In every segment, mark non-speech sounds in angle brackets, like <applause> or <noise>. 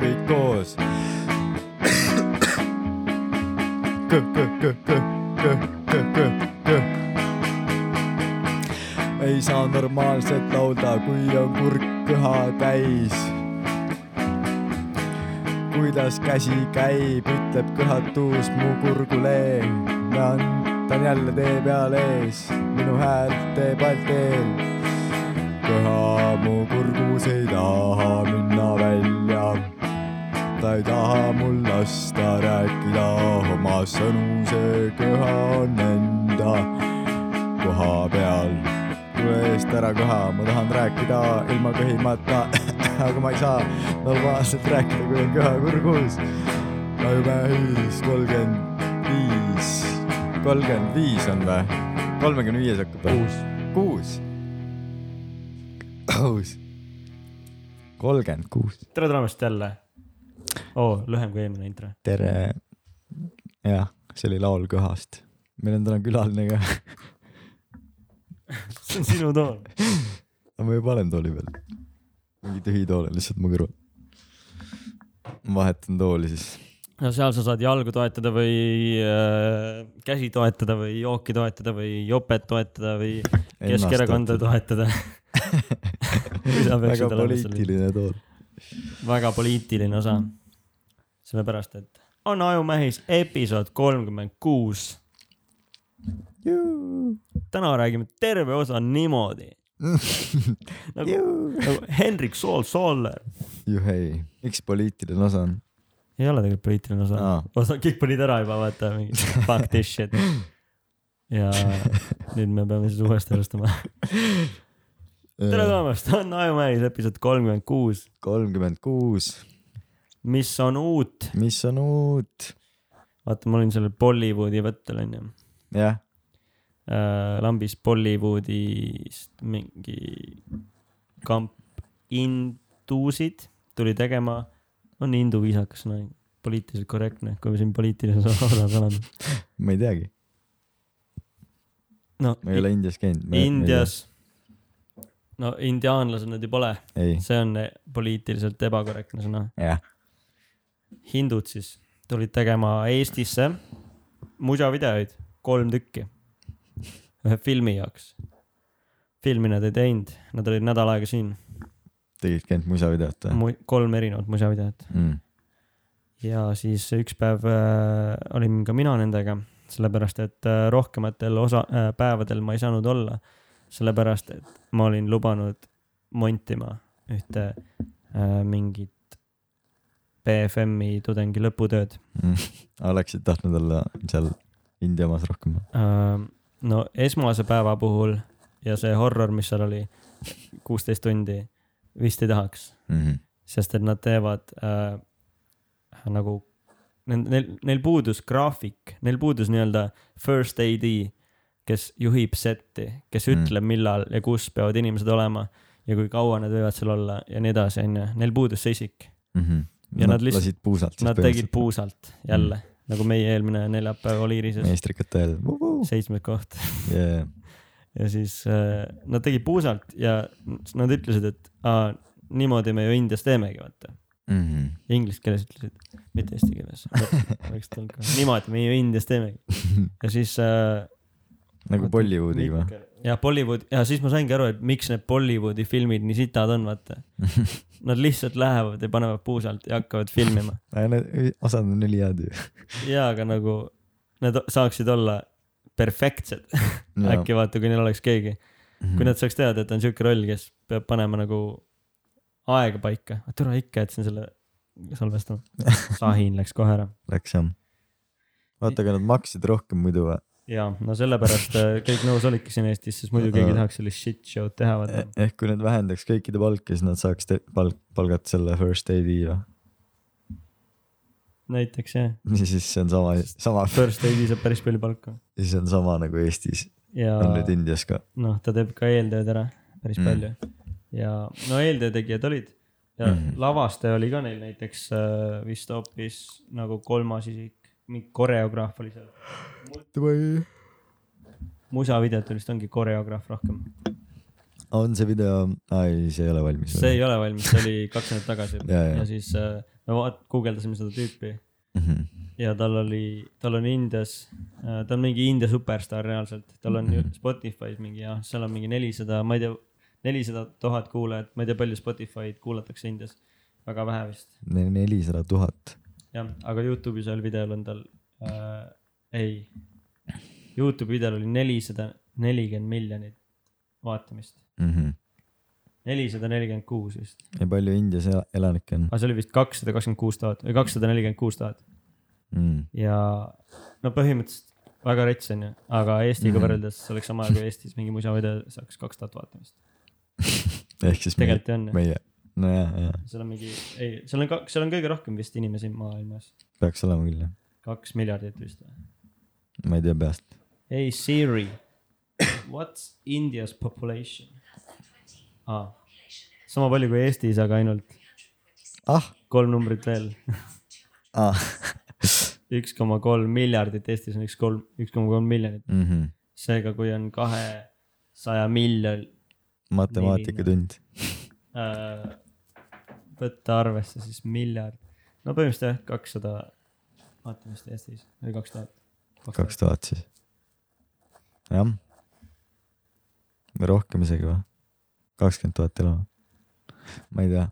kõik koos. ei saa normaalselt laulda, kui on kurk kõha täis. kuidas käsi käib, ütleb kõhatus mu kurgule. ma antan jälle tee peal ees, minu hääl teeb alt eel köha mu kurgus ei taha ta ei taha mul lasta rääkida oma sõnu, see köha on enda koha peal. tule eest ära köha, ma tahan rääkida ilma köhimata, <laughs> aga ma ei saa normaalselt rääkida, kui on köha kurgus. ajupäis kolmkümmend viis, kolmkümmend viis on või? kolmekümne viies hakkab või? kuus. kuus kuus. kolmkümmend kuus. tere tulemast jälle. oo, lühem kui eelmine intro. tere. jah, see oli laul köhast. meil on täna külaline ka. <laughs> see on sinu toon. ma juba olen tooli peal. mingi tühi tool on lihtsalt mu kõrval. vahetan tooli siis. no seal sa saad jalgu toetada või äh, käsi toetada või jooki toetada või jopet toetada või Keskerakonda toetada. <laughs> Väga poliitiline tool. väga poliitiline osa. sellepärast, et on Ajumehis episood kolmkümmend kuus. täna räägime terve osa niimoodi <laughs> nagu, nagu Hendrik Sool Sooler. juhei, miks poliitiline osa on? ei ole tegelikult poliitiline osa Aa. osa, kõik panid ära juba, vaata, mingi fuck this shit. ja nüüd me peame siis uuesti alustama. tere tulemast, on Ajumehis episood kolmkümmend kuus, kolmkümmend kuus, mis on uut. mis on uut? vaata, ma olin sellel Bollywoodi võttel onju jah, äh, lambis Bollywoodist mingi kamp hindusid tuli tegema, on hindu viisakas sõna, poliitiliselt korrektne, kui me siin poliitilises <laughs> osas oleme. ma ei teagi, no ma ei ole Indias käinud. Indias, no indiaanlased nad ju pole, see on poliitiliselt ebakorrektne sõna. jah, hindud siis tulid tegema Eestisse musavideoid, kolm tükki, ühe filmi jaoks. filmi nad ei teinud, nad olid nädal aega siin tegidki ainult musavideot või mu-, kolm erinevat musavideot mm.? ja siis üks päev äh, olin ka mina nendega, sellepärast et äh, rohkematel osa äh,, päevadel ma ei saanud olla, sellepärast et ma olin lubanud montima ühte äh, mingit BFM-i tudengi lõputööd Mm. <laughs> oleksid tahtnud olla seal India omas rohkem? äh,. no esmase päeva puhul ja see horror, mis seal oli, kuusteist tundi, vist ei tahaks, Mm -hmm. sest et nad teevad äh, nagu, neil, neil puudus graafik, neil puudus nii-öelda first AD, kes juhib setti, kes Mm. ütleb, millal ja kus peavad inimesed olema ja kui kaua nad võivad seal olla ja nii edasi, onju. Neil puudus see isik, Mm -hmm. Ja nad lihtsalt- lasid puusalt. nad tegid puusalt jälle mm., nagu meie eelmine neljapäev oli Iirises, meistrikate eel. seitsmes koht Yeah. <laughs> ja siis äh, nad tegid puusalt ja nad ütlesid, et aa, niimoodi me ju Indias teemegi, vaata. Mm -hmm. Inglise keeles ütlesid, mitte eesti keeles. <laughs> oleks tulnud ka, niimoodi me ju Indias teemegi. <laughs> ja siis äh,. nagu Bollywoodiga või? Ja Bollywood ja siis ma saingi aru, et miks need Bollywoodi filmid nii sitad on, vaata. <laughs> Nad lihtsalt lähevad ja panevad puusalt ja hakkavad filmima. Osad on ülihead ju. ja aga nagu need saaksid olla perfektsed. äkki vaata, kui neil oleks keegi, Mhm. kui nad saaks teada, et on siuke roll, kes peab panema nagu aega paika. tule ikka jätsin selle salvestama. <laughs> sahin läks kohe ära. Läks jah. vaata, aga nad maksid rohkem muidu või? Ja no sellepärast äh, kõik nõus olidki siin Eestis, sest muidu keegi ei tahaks sellist shit show'd teha, vaata. ehk kui nad vähendaks kõikide palka, siis nad saaks palk, palgata selle first aid'i või? näiteks jah, siis see on sama, sama, First Aid'i saab päris palju palka siis on sama nagu Eestis ja on nüüd Indias ka. noh, ta teeb ka eeltööd ära päris Mm. palju ja no eeltöö tegijad olid ja mm. Mhm. lavastaja oli ka neil näiteks äh, vist hoopis nagu kolmas isik, mingi koreograaf oli seal. musavideotel vist ongi koreograaf rohkem. on see video, ei, see ei ole valmis. see ei ole valmis, see oli kaks nädalat tagasi <laughs> Ja, ja. ja siis äh, me vaat-, guugeldasime seda tüüpi Mhm. ja tal oli, tal on Indias, ta on mingi India superstaar reaalselt, tal on ju Mhm. Spotify's mingi jah, seal on mingi nelisada, ma ei tea, nelisada tuhat kuulajat, ma ei tea, palju Spotify'd kuulatakse Indias, väga vähe vist, nelisada tuhat. jah, aga Youtube'is ühel videol on tal äh,, ei, Youtube'i videol oli nelisada nelikümmend miljonit vaatamist, nelisada nelikümmend kuus vist, ja palju Indias ela- elanikke on aga see oli vist kakssada kakskümmend kuus tuhat või kakssada nelikümmend kuus tuhat mm.? ja no põhimõtteliselt väga rets on ju, aga Eestiga Mhm. võrreldes see oleks sama, kui Eestis mingi musavideo saaks kaks tuhat vaatamist. <laughs> ehk siis meie, tegelikult ju, meie, nojah, jah, seal on mingi, ei, seal on kaks, seal on kõige rohkem vist inimesi maailmas, peaks olema küll jah, kaks miljardit vist või? ma ei tea peast. Hey Siri, what's India's population ah,? sama palju kui Eestis, aga ainult ah, kolm numbrit veel, ah. <laughs> üks koma kolm miljardit, Eestis on üks kolm, üks koma kolm miljonit, Mm -hmm. seega kui on kahesaja miljon matemaatikatund. äh, võtta arvesse siis miljard, no põhimõtteliselt jah, kakssada vaatamist Eestis või kaks tuhat. kaks tuhat siis. jah. või rohkem isegi või? kakskümmend tuhat elu. ma ei tea,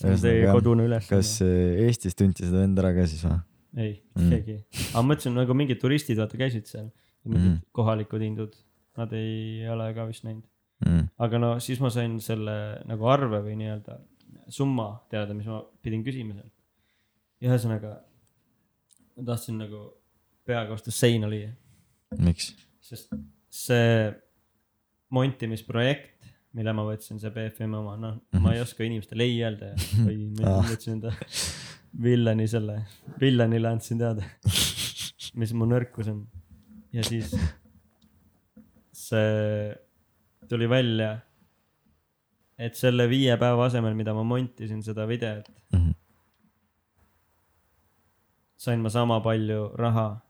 see on teie kodune ülesanne kas. äh, Eestis tunti seda venda ära ka siis või? ei, Mm. keegi, aga ma mõtlesin nagu mingid turistid vaata käisid seal, mingid Mm. kohalikud hindud, nad ei ole ka vist näinud, Mm. aga no siis ma sain selle nagu arve või nii-öelda summa teada, mis ma pidin küsima seal. ühesõnaga, ma tahtsin nagu peaga vastu seina lüüa miks? sest see montimisprojekt, mille ma võtsin, see BFM oma, noh, ma ei oska inimestele ei öelda ja, <laughs> või ma Ah. võtsin enda villani selle, villanile andsin teada, mis mu nõrkus on. ja siis see tuli välja, et selle viie päeva asemel, mida ma montisin seda videot, Mhm. sain ma sama palju raha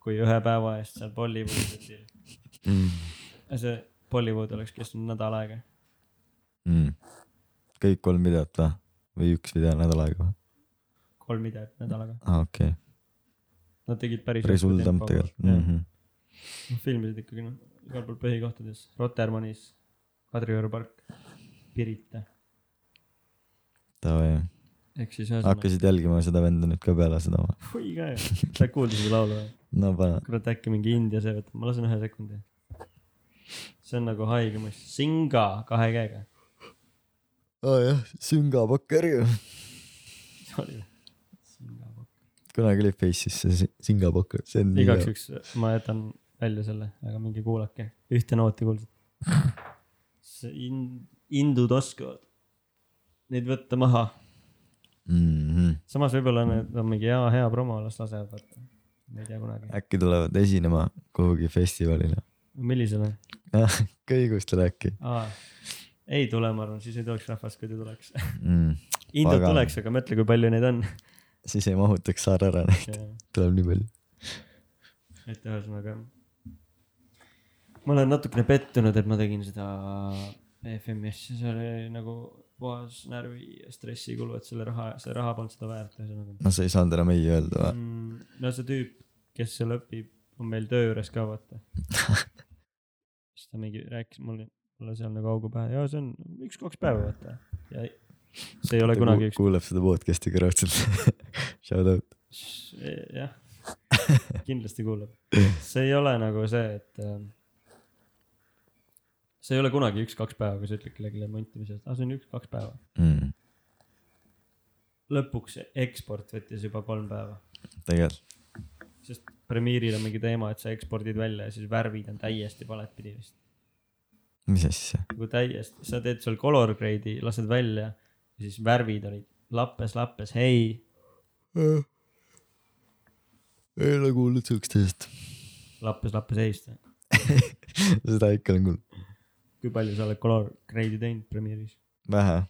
kui ühe päeva eest seal Bollywoodis. Mm. see Bollywood oleks kestnud nädal aega. Mm. kõik kolm videot või? või üks video nädal aega või? kolm videot nädalaga. aa, okei okay.. Nad tegid päris. päris hull tamp tegelikult mm. -hmm. filmisid ikkagi noh, igal pool põhikohtades, Rotermannis, Kadrioru park, Pirita. Davai, ehk siis ühesõnaga. hakkasid jälgima seda venda nüüd ka peale seda või? oi ka ju, sa kuulsid seda laulu või? no pane. kurat, äkki mingi India see võtab, ma lasen ühe sekundi. see on nagu haige mõist, Singa kahe käega. aa jah, Singapokk ju. kunagi oli Face'is see Si- Singapokk, see on igaks juhuks ma jätan välja selle, aga minge kuulake, ühte nooti kuulsad. <laughs> see in-, indud oskavad neid võtta maha, mm. -hmm. samas võib-olla need on mingi hea, hea promo, las lasevad, vaata. ei tea kunagi. äkki tulevad esinema kuhugi festivalile. millisele? kõigustele äkki aa, ei tule, ma arvan, siis ei tuleks rahvast, kui ta tuleks. mm.. indud Pagan. tuleks, aga mõtle, kui palju neid on. siis ei mahutaks saare ära, neid tuleb nii palju. et ühesõnaga. ma olen natukene pettunud, et ma tegin seda BFM-i asja, see oli nagu puhas närvi ja stressikulu, et selle raha, see raha polnud seda väärt, ühesõnaga no sa ei saanud enam ei öelda või? mm,. no see tüüp, kes seal õpib, on meil töö juures ka vaata. <laughs> siis ta mingi rääkis mulle, mulle seal nagu augu pähe, jaa, see on üks-kaks päeva vaata. ja see ei ole kunagi üks, kuuleb seda podcast'i ka raudselt. <laughs> Shout out. jah, kindlasti kuulab. see ei ole nagu see, et äh, see ei ole kunagi üks-kaks päeva, kui sa ütled kellelegi montimisest, aa, see on üks-kaks päeva. mm.. lõpuks eksport võttis juba kolm päeva, tegelikult, sest Premiere'il on mingi teema, et sa ekspordid välja ja siis värvid on täiesti valet pidi vist. mis asja? nagu täiesti, sa teed seal color grade'i, lased välja ja siis värvid olid lappes, lappes, hei, ei ole kuulnud siukest asjast. lappes, lappes, heist. <laughs> seda ikka olen kuulnud. Kui palju sa oled color grade'i teinud Premiere'is? vähe.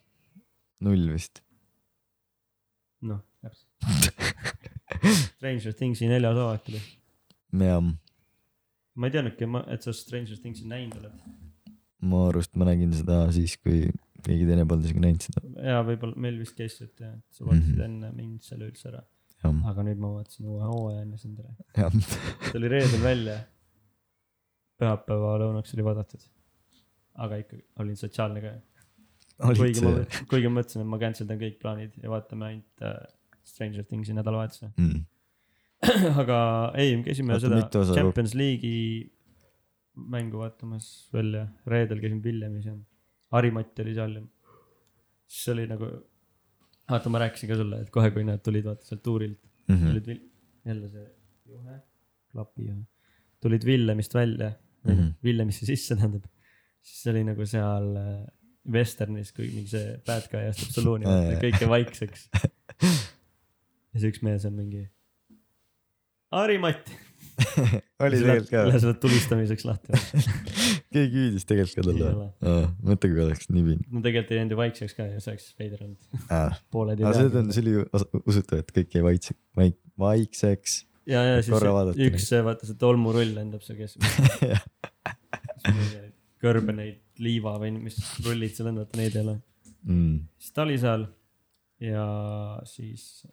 null vist. noh, täpselt. <laughs> Stranger Things'i neljas hooaeg tuli. jah, ma ei teadnudki, et sa Stranger Things'i näinud oled. ma arust ma nägin seda siis, kui keegi teine polnud isegi näinud seda. ja võib-olla meil vist käis et sa vaatasid Mhm. enne mind selle üldse ära, aga nüüd ma vaatasin uue hooaja enne sind ära. see oli reedel välja. pühapäeva lõunaks oli vaadatud. Aga ikkagi olin sotsiaalne ka. kuigi ma kuigi ma mõtlesin, et ma cancel dan kõik plaanid ja vaatame ainult äh, Stranger Thingsi nädalavahetusel. Mm. <clears throat> aga ei, me käisime Oota, seda Champions League'i mängu vaatamas välja, reedel käisin Villemis ja Harimati oli seal ja siis oli nagu, vaata, ma rääkisin ka sulle, et kohe, kui nad tulid vaata sealt tuurilt, Mhm. tulid Vil-, jälle see juhe, klapi juhe, tulid Villemist välja mm. -hmm. Villemisse sisse tähendab, siis see oli nagu seal äh, vesternis, kui mingi see bad guy astub salooni Jaa, jaa., kõik jäi vaikseks. ja siis üks mees on mingi, Harimati. <laughs> oli tegelikult ka, lähevad tulistamiseks lahti. <laughs> keegi hüüdis tegelikult ka talle mõtle, kui oleks nii piinlik. no tegelikult ei jäänud ju vaikseks ka ja see oleks veider olnud, aga <laughs> pooled ei see on, see oli ju usutav, et kõik jäi vaitse-, vaik-, vaikseks. ja, ja siis see- üks, vaata see tolmurull lendab seal kes. kõrbeneid liiva või mis rullid seal on, vaata neid ei ole. Mm. siis ta oli seal ja siis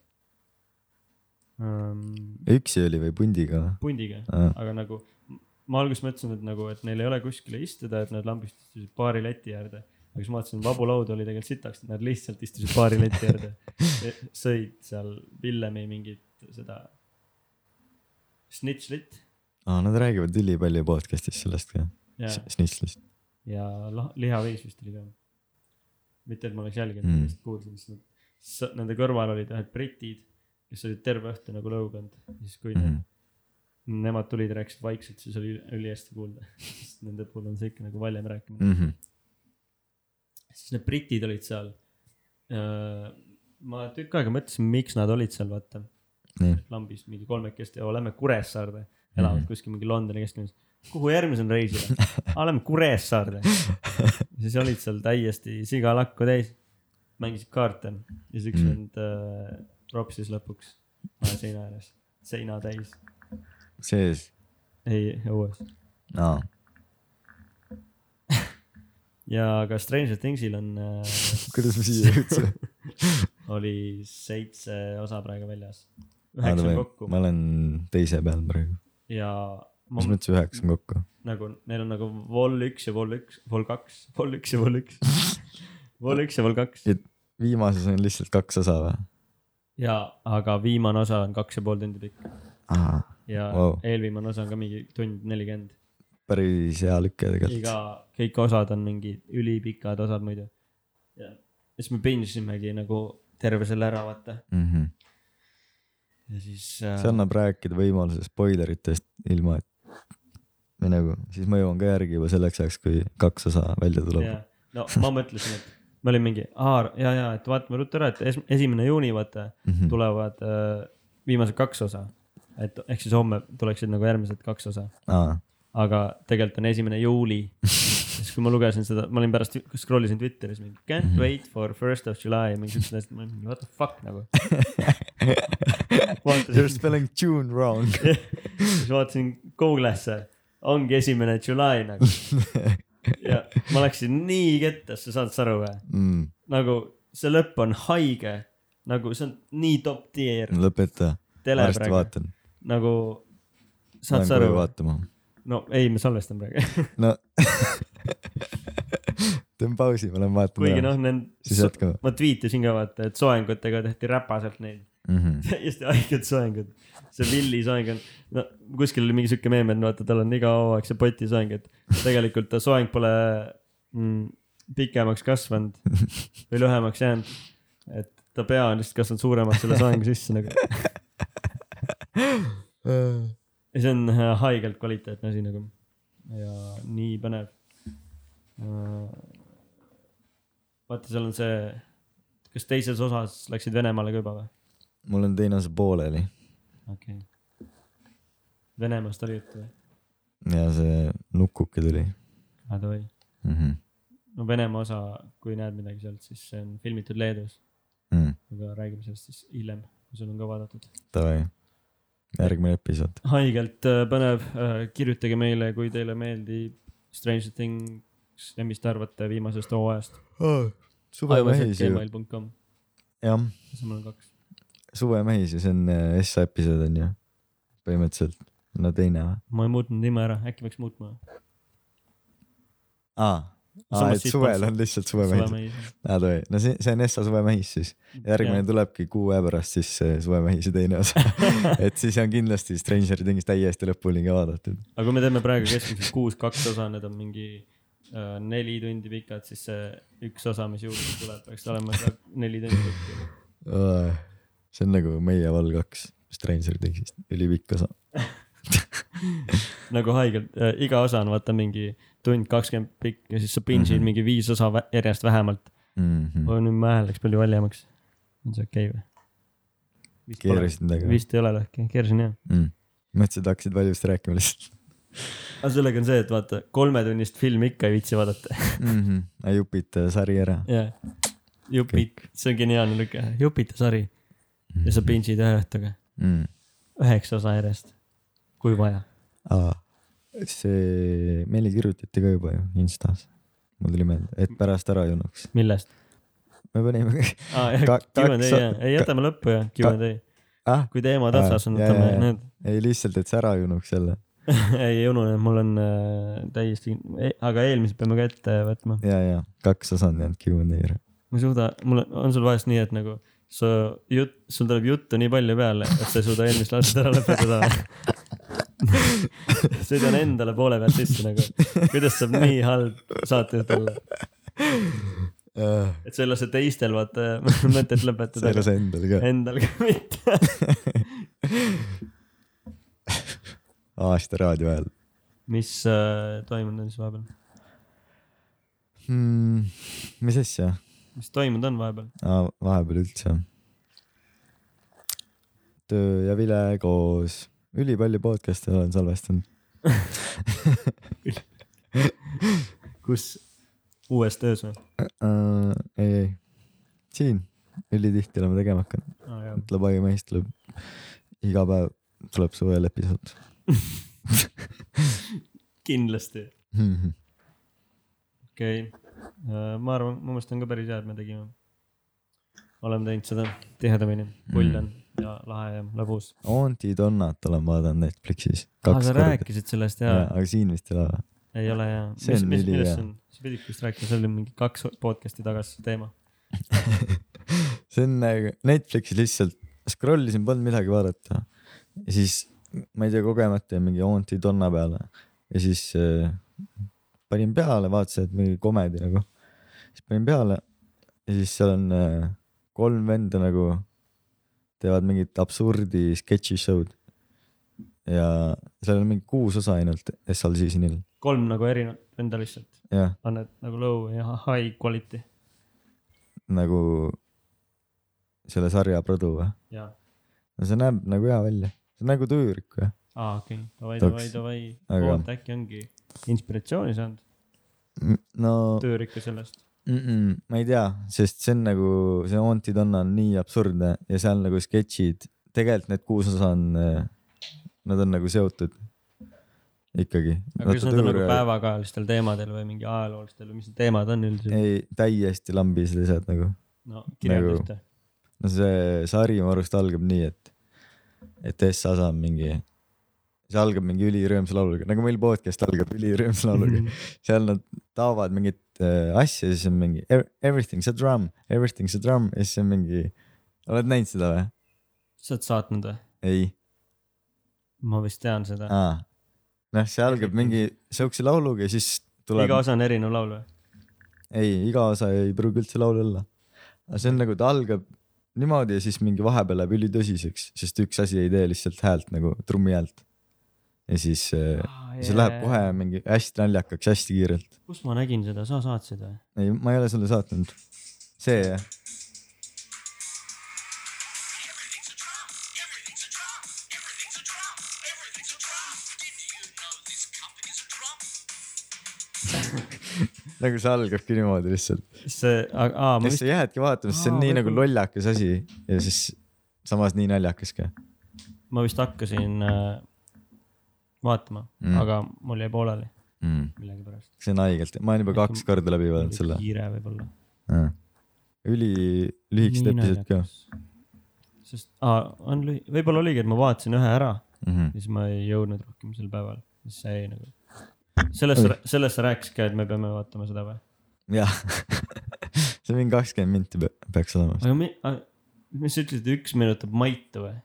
ähm, üksi oli või pundiga? pundiga, aa, aga nagu ma alguses mõtlesin, et nagu, et neil ei ole kuskile istuda, et nad lambist istusid baari leti äärde. aga siis ma vaatasin, vabu laud oli tegelikult sitaks, nad lihtsalt istusid baari leti äärde. <laughs> sõid seal Villemi mingit seda snitšlit Nad räägivad ülipalju podcast'is sellest ka, snitslist. ja lihaveis vist oli ka. mitte, et ma oleks jälginud Mm. lihtsalt kuulsin, siis nad, nende kõrval olid ühed britid, kes olid terve õhtu nagu lõuganud. siis kui mm. -hmm. nemad tulid rääkisid vaikselt, siis oli ülihästi kuulda. <laughs> sest nende puhul on see ikka nagu valjem rääkimine mm. -hmm. siis need britid olid seal. ma tükk aega mõtlesin, miks nad olid seal, vaata lambis mingi kolmekesti lähme Kuressaarde, elavad mm. -hmm. kuskil mingi Londoni kesklinnas. Kuhu järgmisena reisile? <laughs> aa, lähme Kuressaarde. siis olid seal täiesti sigalakku täis, mängisid kaarte ja siis üks Mhm. vend äh, ropsis lõpuks seina ääres, seina täis, sees, ei õues. aa, ja ka Stranger Thingsil on äh, <laughs> kuidas me siia jõudsime? <laughs> oli seitse osa praegu väljas. üheksa kokku ma olen teise peal praegu, ja mis mõttes üheksa on kokku? nagu neil on nagu vol üks ja vol üks, vol kaks, vol üks ja vol üks. vol üks ja vol kaks viimases on lihtsalt kaks osa või? ja, aga viimane osa on kaks ja pool tundi pikk ja Wow. eelviimane osa on ka mingi tund nelikümmend. päris hea lüke tegelikult. iga, kõik osad on mingid ülipikad osad muidu. ja siis me binge isimegi nagu terve selle ära vaata Mm -hmm. ja siis äh, see annab rääkida võimaluse spoileritest ilma, et või nagu, siis ma jõuan ka järgi juba selleks ajaks, kui kaks osa välja tuleb. no ma mõtlesin, et ma olin mingi, aa ja, ja, et vaatame ruttu ära, et es- esimene juuni vaata Mhm. tulevad äh, viimased kaks osa. et ehk siis homme tuleksid nagu järgmised kaks osa, aga tegelikult on esimene juuli. siis kui ma lugesin seda, ma olin pärast, scroll isin Twitteris mingi can't Mhm. wait for first of July, mingi siuksed asjad, ma olin mingi what the fuck nagu. <laughs> vaatasin You are spelling tune wrong. <laughs> siis vaatasin Google'isse, ongi esimene July nagu. ja ma läksin nii kettasse, saad sa aru või? Mm, nagu see lõpp on haige, nagu see on nii top tier lõpeta, varsti vaatan. nagu saad sa aru? vaatama. no ei, me salvestame praegu, no <laughs> teen pausi, ma lähen vaatan kuigi noh, need ma tweetisin ka vaata, et soengutega tehti räpaselt neid, mm. -hmm. täiesti haiged soengud. see Willi soeng on, no kuskil oli mingi siuke meem, et vaata, tal on iga hooaeg see poti soeng, et tegelikult ta soeng pole mm, pikemaks kasvanud või lühemaks jäänud. et ta pea on lihtsalt kasvanud suuremaks selle soengu sisse nagu. ja see on äh, haigelt kvaliteetne asi nagu ja nii põnev. vaata, seal on see, kas teises osas läksid Venemaale ka juba või? Mul on teine osa pooleli okei okay.. Venemaast oli juttu või? ja see nukuke tuli aa davai. mm. -hmm. no Venemaa osa, kui näed midagi sealt, siis see on filmitud Leedus, Mm, aga räägime sellest siis hiljem, kui sul on ka vaadatud. davai, järgmine episood. haigelt äh, põnev, kirjutage meile, kui teile meeldib Stranger Things ja mis te arvate viimasest hooajast? suvemehis ju, gmail.com, jah, mul on kaks. Suvemehis ju, see on äh, Essa episood on ju, põhimõtteliselt, no teine või? ma ei muutnud nime ära, äkki peaks muutma? aa, aa, et suvel on lihtsalt suvemehis. aa, tohi, no see, see on Essa suvemehis siis. järgmine tulebki kuu aja pärast siis see suvemehise teine osa. <laughs> et siis on kindlasti Stranger Things täiesti lõpuni ka vaadatud. aga kui me teeme praegu keskmiselt kuus kaks osa, need on mingi äh, neli tundi pikad, siis see üks osa, mis juurde tuleb, peaks olema neli tundi pikk. See on nagu meie Val kaks Stranger Thingsist, ülipikk osa. <laughs> nagu haigelt äh,, iga osa on vaata mingi tund kakskümmend pikk ja siis sa pinge'id mm. -hmm. mingi viis osa vä- järjest vähemalt. Mhm. oh nüüd mu hääl läks palju valjemaks. on see okei okay, või? keerasid midagi või? vist ei ole lõhki, keerasin jah. mm.. mõtlesin, et hakkasid valjust rääkima lihtsalt aga sellega on see, et vaata kolmetunnist filmi ikka ei viitsi vaadata. mm. -hmm. jupita sari ära. jah, jupit, see on geniaalne lüke, jupita sari ja sa pinge'id ühe õhtuga, mm.. üheksa osa järjest, kui vaja. see, meile kirjutati ka juba ju Instas. mul tuli meelde, et pärast ära junuks. millest? me panime jah Ka-, Q&A kaks- jah, ei jätame lõppu jah, Q&A. ah,, kui teemad otsas on, võtame need. ei lihtsalt, et see ära junuks jälle. <laughs> ei, ei ununenud, mul on äh, täiesti, aga eelmised peame ka ette võtma. ja, ja kaks osa on jäänud Q&A ära. ma ei suuda, mul on, on sul vahest nii, et nagu sa jutt, sul tuleb juttu nii palju peale, et sa ei suuda eelmist lauset ära lõpetada. <laughs> <laughs> sõidan endale poole pealt sisse nagu, kuidas saab nii halb saatejuht olla, et sa ei lase teistel vaata <laughs> mõtet sa ei lõpetada. lase endal ka. Endal ka mitte. aasta raadio ajal mis äh, toimunud on siis vahepeal, hmm,. mis asja mis toimunud on vahepeal? ah,? vahepeal üldse. töö ja vile koos, ülipalju podcast'e olen salvestanud. <laughs> kus, uues töös või Uh, ei, ei, siin ülitihti oleme tegema hakanud, ah,? tuleb Aiumehist tuleb iga päev tuleb suvel episood <laughs> kindlasti, mm. okei. Ma arvan, mu meelest on ka päris hea, et me tegime. oleme teinud seda tihedamini, pull on ja lahe ja lõbus. Auntie Donnat olen vaadanud Netflixis aa, kaks sa rääkisid sellest ja, ja., aga siin vist ei ole või? ei ole ja. See on mis, ülihea. sa pidid vist rääkima, see oli mingi kaks podcast'i tagasi teema. <laughs> see on nagu Netflixis lihtsalt scroll isin, polnud midagi vaadata ja siis ma ei tea, kogemata jäin mingi Auntie Donna peale ja siis äh, panin peale, vaatasin, et mingi komedi nagu, siis panin peale ja siis seal on äh, kolm venda nagu teevad mingit absurdi sketši show'd. Ja seal on mingi kuus osa ainult SL seasonil, kolm nagu erinevat venda lihtsalt, on need nagu low ja high quality. Nagu selle sarja produ või? no see näeb nagu hea välja, see on nagu tujürik või? aa, okei. Okay., davai, davai, davai, oota äkki ongi inspiratsiooni saanud no töörikka sellest. mm -mm, ma ei tea, sest see on nagu, see Auntie Donna on nii absurdne ja seal nagu sketšid, tegelikult need kuus osa on, nad on nagu seotud ikkagi. aga kas need on nagu päevakajalistel teemadel või mingi ajaloolistel või mis need teemad on üldiselt? ei, täiesti lambis asjad nagu. no kirjelda nagu- ühte. no see sari mu arust algab nii, et, et S-osa on mingi, see algab mingi ülirõõmsa lauluga, nagu meil podcast algab ülirõõmsa lauluga. seal nad taovad mingit äh, asja ja siis on mingi "Ev- everything's a drum, everything's a drum ja siis on mingi, oled näinud seda või? sa oled saatnud või? ei ma vist tean seda. noh, see algab mingi siukse lauluga ja siis tuleb iga, osa on erinev laul või? ei, iga osa ei pruugi üldse laul olla. aga see on nagu, ta algab niimoodi ja siis mingi vahepeal läheb ülitõsiseks, sest üks asi ei tee lihtsalt häält nagu trummi häält. Ja siis äh, see läheb kohe mingi hästi naljakaks hästi kiirelt. kus ma nägin seda, sa saatsid või? ei, ma ei ole sulle saatnud. see jah, <laughs> nagu see algabki niimoodi lihtsalt. see, aa, ja siis sa jäädki vaatama, sest see on nii nagu lollakas asi ja siis samas nii naljakas ka ma vist hakkasin äh, vaatama Mm. aga mul jäi pooleli. mm.. millegipärast. see on haigelt, ma olen juba kaks korda läbi vaadanud selle. kiire võib-olla. üli lühikesed episoodid ka. sest, aa, on lühi-, võib-olla oligi, et ma vaatasin ühe ära mm. -hmm. ja siis ma ei jõudnud rohkem sel päeval, siis see jäi nagu. sellest sellest sa rääkisid ka, et me peame vaatama seda või? jah, <laughs> see mingi kakskümmend minti pe- peaks olema. aga mi-, mis sa ütlesid, üks meenutab Maitu või?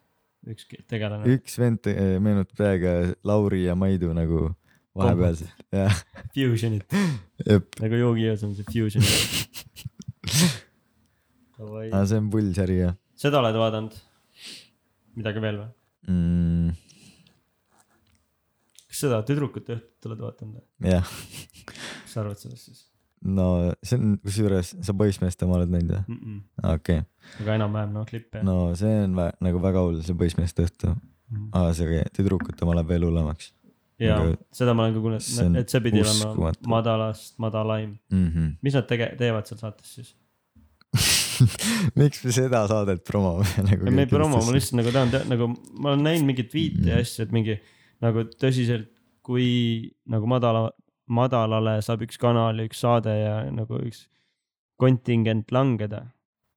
Üks tegelane. üks vend eh, meenutab täiega Lauri ja Maidu nagu vahepealselt, jah, <laughs> Fusionit, nagu joogijõus on see Fusion. aga see on pull sari jah seda oled vaadanud? midagi veel või? mm,. kas seda Tüdrukute õhtut oled vaadanud või? jah, mis sa arvad sellest siis no see on kusjuures, sa poissmeest oma oled näinud või? mm? -mm. okei aga enam-vähem noh, klippe. no see on vä- nagu väga hull, see poissmeeste õhtu, aga see tüdrukute oma läheb veel hullemaks ja nagu- seda ma olen ka kuulnud, et see pidi olema madalast madalaim. mm. -hmm. mis nad tege-, teevad seal saates siis? <laughs> miks me seda saadet promome <laughs> nagu? me ei promo, ma lihtsalt nagu tahan teha, nagu ma olen näinud mingeid viite ja asju, et mingi nagu tõsiselt, kui nagu madala, madalale saab üks kanal ja üks saade ja nagu üks kontingent langeda.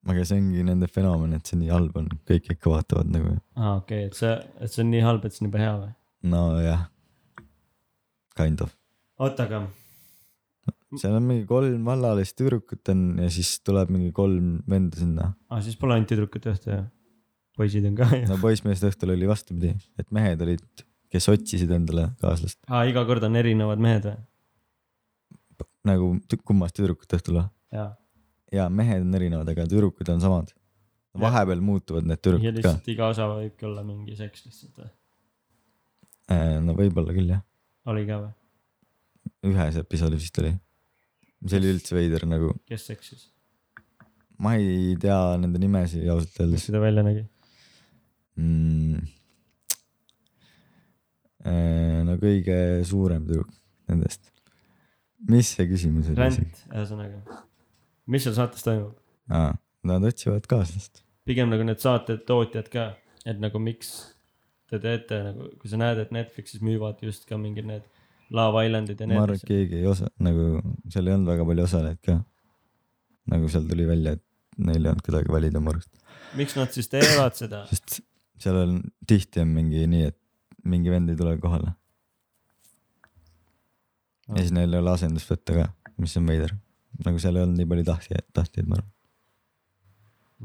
aga see ongi nende fenomen, et see nii halb on, kõik ikka vaatavad nagu, aa, okei okay,, et see, et see on nii halb, et see on juba hea või? nojah. Kind of, oota, aga seal on mingi kolm vallalist tüdrukut on ja siis tuleb mingi kolm venda sinna. ah,, siis pole ainult tüdrukute õhtu ju. poisid on ka ju. no poissmeeste õhtul oli vastupidi, et mehed olid, kes otsisid endale kaaslast aa, iga kord on erinevad mehed või? Nagu kummast tüdrukute õhtul või? jaa. ja mehed on erinevad, aga tüdrukud on samad. vahepeal muutuvad need ja tüdrukud ka, lihtsalt iga osa võibki olla mingi seks lihtsalt või? no võib-olla küll jah, oli ka või? ühes episoodis vist oli. see oli üldse veider nagu, kes seksis? ma ei tea nende nimesid ausalt mis öeldes seda välja nägi? mm.. no kõige suurem tüdruk nendest. Mis see küsimus oli ränd, ühesõnaga. mis seal saates toimub? aa, nad otsivad kaaslast. pigem nagu need saate tootjad ka, et nagu miks te teete nagu, kui sa näed, et Netflixis müüvad just ka mingid need Love Islandid ja ma need arvan, et keegi ei osa, nagu seal ei olnud väga palju osalejaid ka. nagu seal tuli välja, et neil ei olnud kedagi valida mu arust, miks nad siis teevad seda? sest seal on tihti on mingi nii, et mingi vend ei tule kohale ja siis neil ei ole asendust võtta ka, mis on veider. nagu seal ei olnud nii palju tahtjaid, tahtjaid, ma arvan.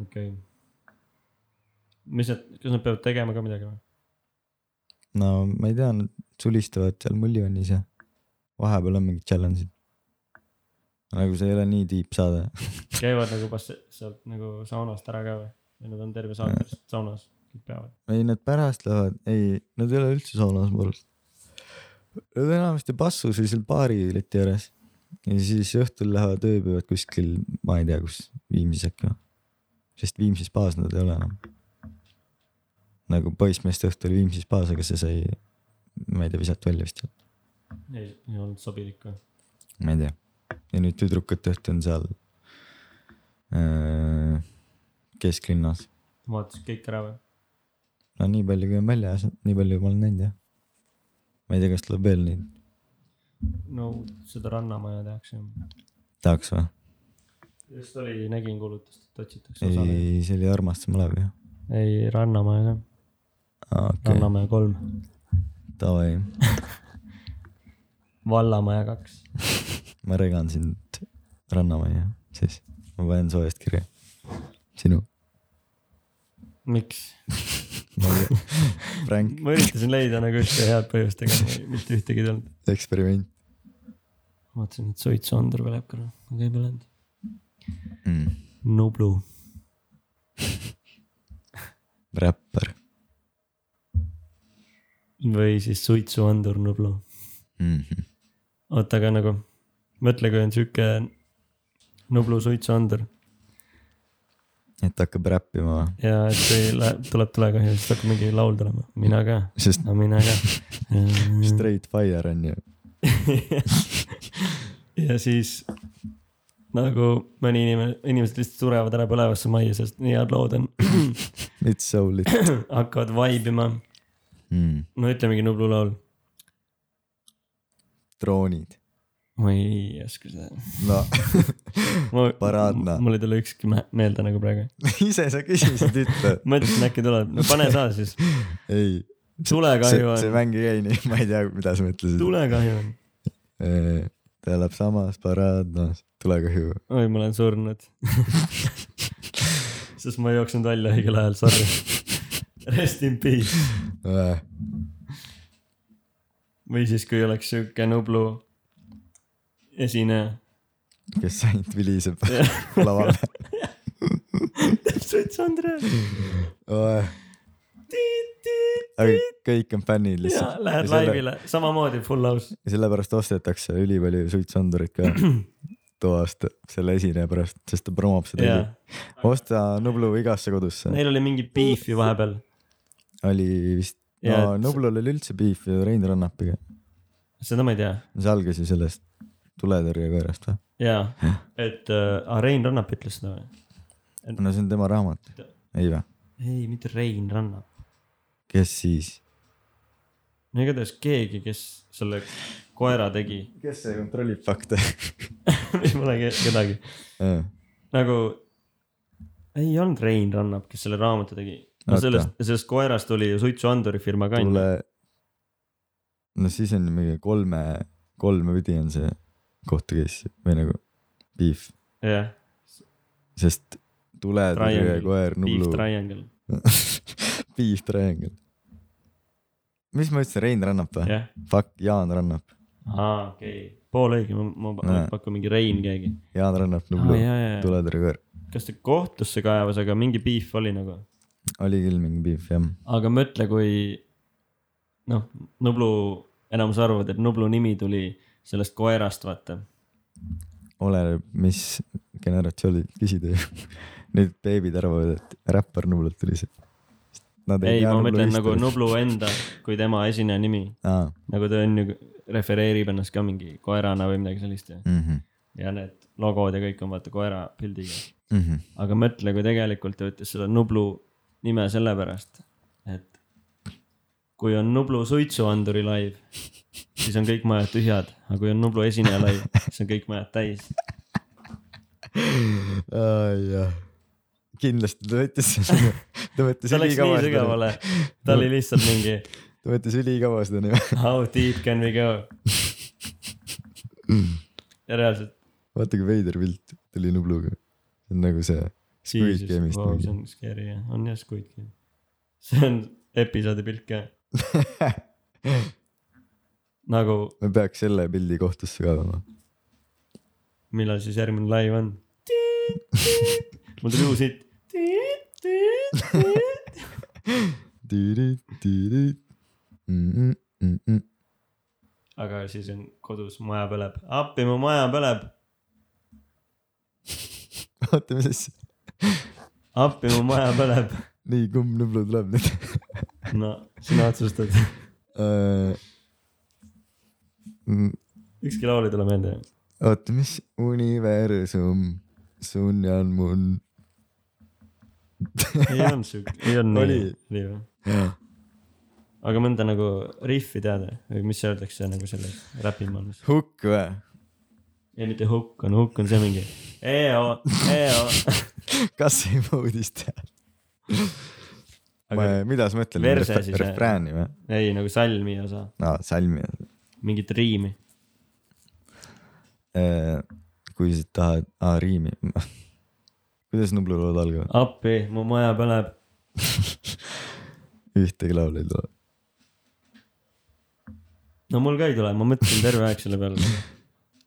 okei okay.. mis nad, kas nad peavad tegema ka midagi või? no ma ei tea, nad sulistavad seal mullivannis ja vahepeal on mingid challenge'id. nagu see ei ole nii tiip saade. <laughs> käivad nagu basse-, sealt nagu saunast ära ka või? või nad on terve saate lihtsalt saunas, kõik peavad? ei, nad pärast lähevad, ei, nad ei ole üldse saunas mu arust. Enamasti bassus või seal baari leti ääres. ja siis õhtul lähevad ööbivad kuskil, ma ei tea, kus, Viimsis äkki või? sest Viimsis baas nad ei ole enam. nagu poissmeeste õhtu oli Viimsis baas, aga see sai, ma ei tea, visati välja vist. ei, ei olnud sobilik või? ma ei tea. ja nüüd tüdrukute õhtu on seal äh, kesklinnas. vaatasid kõik ära või? no nii palju, kui on väljas, nii palju ma olen näinud jah. Ma ei tea, kas tuleb veel neid, no seda Rannamaja tehakse tahaks või? just oli, nägin kuulutust, et otsitakse osalejaid. ei, see oli Armastav malev ju. ei, Rannamaja ka, okei, Rannamaja kolm, davai, <laughs> Vallamaja kaks. <laughs> ma regan sind Rannamajja, siis ma panen soojast kirja. sinu, miks? <laughs> prank, <laughs> ma üritasin leida nagu ühte head põhjust, aga <laughs> mitte ühtegi ei tulnud. eksperiment vaatasin, et Suitsu Andor põleb ka, aga ei põlenud. mm.. Nublu, räppar või siis Suitsu Andor Nublu. mm. -hmm. oota, aga nagu mõtle, kui on sihuke Nublu Suitsu Andor et hakkab räppima või? ja et kui läheb, tuleb tulekahju, siis hakkab mingi laul tulema, mina ka, sest no mina ka. <laughs> straight fire on ju. <laughs> ja siis nagu mõni inimene, inimesed lihtsalt surevad ära põlevasse majja, sest nii head lood on, <clears throat> It's so lit <clears throat> hakkavad vaibima, mm.. no ütlemegi Nublu laul. droonid. Ma ei oska seda. no <laughs> ma Paraadna. mul ei tule ükski me- meelde nagu praegu. <laughs> ise sa küsisid, ütle. <laughs> mõtlesin äkki tuleb, no pane sa siis. ei, see, tulekahju see on, mäng ei käi nii, ma ei tea, mida sa mõtlesid. tulekahju on. ta elab samas Paradnas, tulekahju. oi, ma olen surnud. sest ma ei jooksnud välja õigel ajal, sorry. Rest in peace. või siis, kui oleks siuke Nublu esineja. kes ainult viliseb <laughs> <laughs> laval. täpselt Andres. aga kõik on fännid lihtsalt. lähed laivile, samamoodi full house. ja sellepärast ostetakse ülipalju suitsuandurit ka <clears throat> toast selle esineja pärast, sest ta promob seda yeah.. osta Nublu igasse kodusse. Neil oli mingi beef ju vahepeal. oli vist, Jaa, no Nublul oli üldse beef ju Rein Rannapiga. seda ma ei tea. see algas ju sellest tuletõrjekoerast või? jaa, et äh, Rein Rannap ütles seda või? no see on tema raamat. ei või? ei, mitte Rein Rannap. kes siis? no igatahes keegi, kes selle koera tegi. kes see kontrollib fakte? <laughs> ei ole ke- kedagi. nagu ei olnud Rein Rannap, kes selle raamatu tegi. no Oota. sellest, sellest koerast tuli ju suitsuanduri firma ka tule. no siis on mingi kolme, kolme pidi on see kohtu case või nagu beef, jah, sest tuletõrje koer Beef Nublu. Triangle, <laughs> Beef Triangle. mis ma ütlesin, Rein Rannap või? jah. Fuck, Jaan Rannap, aa, okei okay., pool õige, ma, ma pakun mingi Rein keegi. Jaan Rannap Nublu, jaa. tuletõrje koer. kas ta kohtusse kaevas, aga mingi beef oli nagu. oli küll mingi beef jah. aga mõtle, kui noh, Nublu, enamus arvavad, et Nublu nimi tuli sellest koerast, vaata. oleneb, mis generatsioonil küsida ju. <laughs> Nüüd beebid arvavad, et räppar Nublult tuli see. Ei, ma mõtlen nagu historiat. Nublu enda kui tema esineja nimi, nagu ta on ju, refereerib ennast ka mingi koerana või midagi sellist ja, mhm, ja need logod ja kõik on vaata koera pildiga. mhm. aga mõtle, kui tegelikult ta ütles seda Nublu nime sellepärast, et kui on Nublu suitsuanduri laiv, siis on kõik majad tühjad, aga kui on Nublu esineja laiv, siis on kõik majad täis. jah, kindlasti ta võttis <laughs> ta võttis see läks nii sügavale, ta oli lihtsalt mingi ta võttis ülikaua seda nime. how deep can we go. ja reaalselt, vaata kui veider pilt tuli Nubluga. see on nagu see Squid Game'ist wow, see on scary jah, on jah Squid Game. see on episoodi pilt ka, nagu me peaks selle pildi kohtusse kaevama. millal siis järgmine live on? mul tuli uus hitt. aga siis on kodus, maja põleb, appi mu maja põleb, mis asja, appi mu maja põleb. nii kumb Nublu tuleb nüüd? no sina otsustad, ükski laul ei tule meelde. oota, mis universum, sun ja mun. ei olnud siuke, ei olnud nii, oli või? aga mõnda nagu riffi teada või mis öeldakse nagu selles räpimaailmas? hukk või? ei, mitte hukk on, hukk on see mingi eo, eo. kas ei moodist tead? mida sa mõtled refrääni või? ei nagu salmi osa, aa, salmi. Mingit riimi. kui sa tahad, aa riimi. <laughs> kuidas Nublu lood algavad? appi, mu maja põleb. <laughs> ühtegi laulu ei tule. no mul ka ei tule, ma mõtlesin terve aeg selle peale.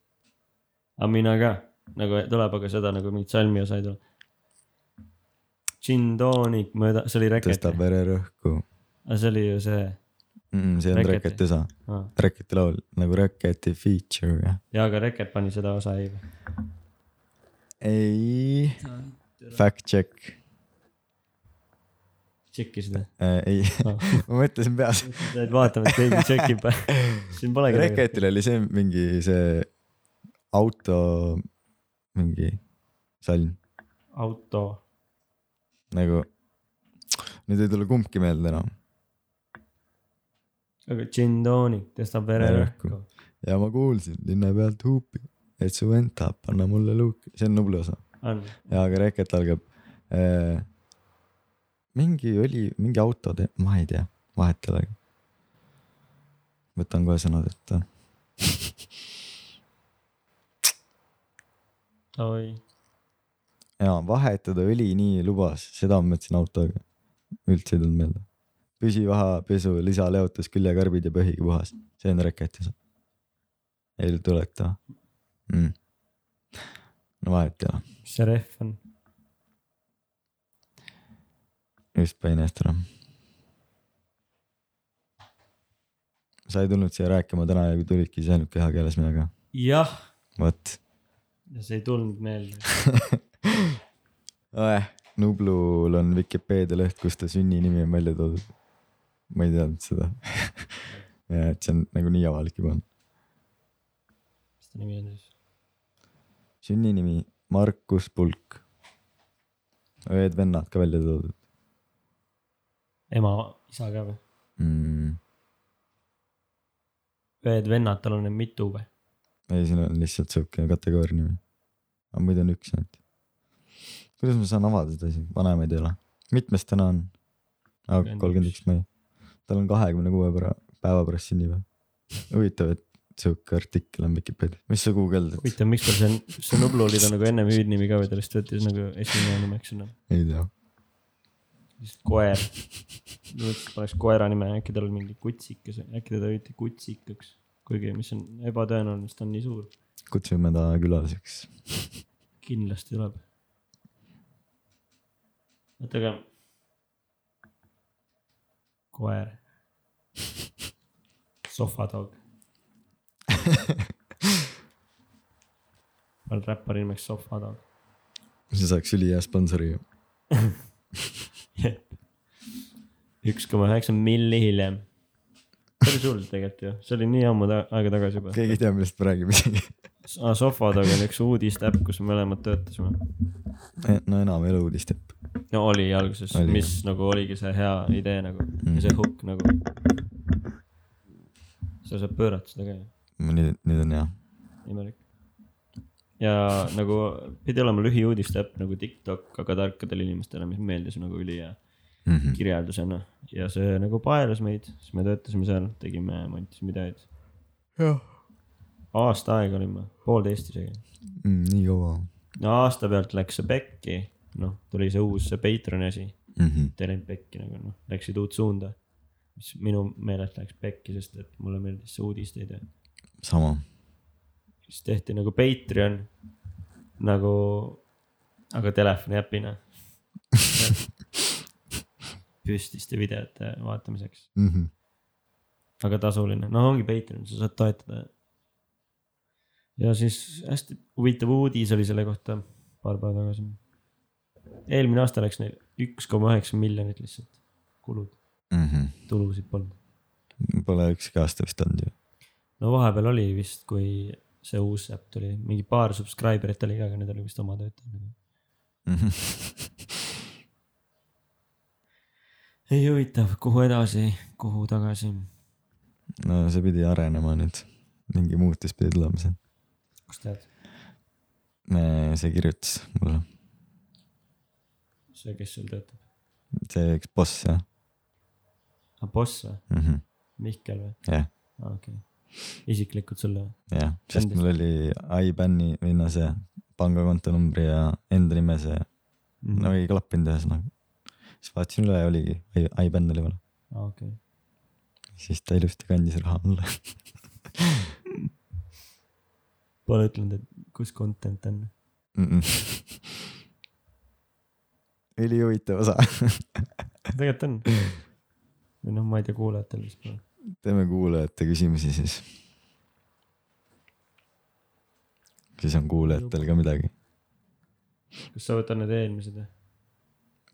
<laughs> aga mina ka, nagu tuleb, aga seda nagu mingit salmi osa ei tule. Gin tonic mööda, see oli Reket. tõstab vererõhku aga see oli ju see mm,. see on Reketi. Reketi osa, ah.. Reketi laul nagu Reketi feature jah. ja aga Reket pani seda osa ei. ei, fact check tšekkisid või? äh,, ei Ah. <laughs> ma mõtlesin peas. et vaatame, et keegi tšekib. siin polegi. Reketil oli see mingi see auto mingi salm auto. nagu, nüüd ei tule kumbki meelde enam. Aga gin tonic tõstab vererõhku. ja ma kuulsin linna pealt huupi, et su vend tahab panna mulle luuki, see on Nublu osa ja aga Reket algab äh,. mingi oli, mingi auto, ma ei tea, vahet ei olegi. võtan kohe sõnad ette. <laughs> oi, ja vahetada õli nii lubas, seda ma mõtlesin autoga. üldse ei tulnud meelde. Püsivaha pesu, lisaleotus, küljekarbid ja põhigi puhas, see on Reketi osa. ei tuleks ta mm.. no vahet ei ole, mis see rehv on? just panin eest ära. sa ei tulnud siia rääkima täna ja kui tulidki, siis ainult kehakeeles midagi, jah, vot. ja see ei tulnud meelde. <laughs> Nublul on Vikipeedia leht, kus ta sünninimi on välja toodud. Ma ei teadnud seda. <laughs> et see on nagu nii avalik juba mis ta nimi on siis? sünninimi Markus Pulk. õed-vennad ka välja toodud ema, isa ka või? mm.. õed-vennad, tal on neid mitu või? ei, siin on lihtsalt siuke kategooria nimi. aga muidu on üks ainult. kuidas ma saan avada seda asi, vanemaid ei ole. mitmes täna on? kolmkümmend üks mai. Tal on kahekümne kuue päeva pärast sünnipäev. huvitav, et siuke artikkel on Vikipeedias. mis sa guugeldad? huvitav, miks tal see, see Nublu oli ta nagu ennem hüüdnimi ka või ta lihtsalt võttis nagu esimene nimeks sinna. ei tea. lihtsalt koer. paneks koera nime, äkki tal on mingi kutsikas, äkki teda hüüti kutsikaks. kuigi, mis on ebatõenäoline, sest ta on nii suur. kutsume ta külaliseks. kindlasti tuleb. oota, aga. koer. sohvatog. ma olen räppari nimeks Sohvatog. see saaks ülihea sponsori ju. üks koma üheksa milli hiljem. päris hull tegelikult ju, see oli nii ammu ta aega tagasi juba. keegi ei tea, millest me räägime isegi. Sohvatog on üks uudisteäpp, kus me mõlemad töötasime. no enam ei ole uudist, et. No oli alguses, mis nagu oligi see hea idee nagu mm. Mhm. ja see hukk nagu. sa saad pöörata seda ka ju, nüüd, nüüd on hea. imelik. ja nagu pidi olema lühiuudiste äpp nagu TikTok, aga tarkadele inimestele, mis meeldis nagu ülihea Mhm. kirjeldusena ja see nagu paelas meid, siis me töötasime seal, tegime, montisime videoid. jah. aasta aega olime, poolteist isegi. Mm, nii kaua no aasta pealt läks see pekki, noh, tuli see uus see Patreoni asi, mm. -hmm. läinud pekki nagu noh, läksid uut suunda. mis minu meelest läks pekki, sest et mulle meeldis see uudisteide. sama. siis tehti nagu Patreon nagu, aga telefoni äpina. <laughs> püstiste videote vaatamiseks, Mm -hmm. aga tasuline, no ongi Patreon, sa saad toetada. ja siis hästi huvitav uudis oli selle kohta paar päeva tagasi. Eelmine aasta läks neil üks koma üheksa miljonit lihtsalt kulud, Mm -hmm. tulusid polnud. Pole ükski aasta vist olnud ju. no vahepeal oli vist, kui see uus äpp tuli, mingi paar subscriber'it oli ka, aga need oli vist oma töötajad. Mm -hmm. ei huvitav, kuhu edasi, kuhu tagasi, no see pidi arenema nüüd, mingi muutus pidi tulema seal. kust tead, see kirjutas mulle, see, kes sul töötab, see üks boss jah ah boss või, mm -hmm., Mihkel või jah, ah,, okei okay., isiklikult sulle või? jah, sest mul oli IBAN-i või no see pangakonto numbri ja enda nime see, Mhm. no ei klappinud ühesõnaga. siis vaatasin üle ja oligi, IBAN oli vale, ah, okei okay., siis ta ilusti kandis raha mulle. <laughs> pole ütelnud, et kus content on. Ülihuvitav osa, tegelikult on. <laughs> või noh, ma ei tea, kuulajatel vist pole. teeme kuulajate küsimusi siis. siis on kuulajatel ka midagi, kas sa võtad need eelmised või?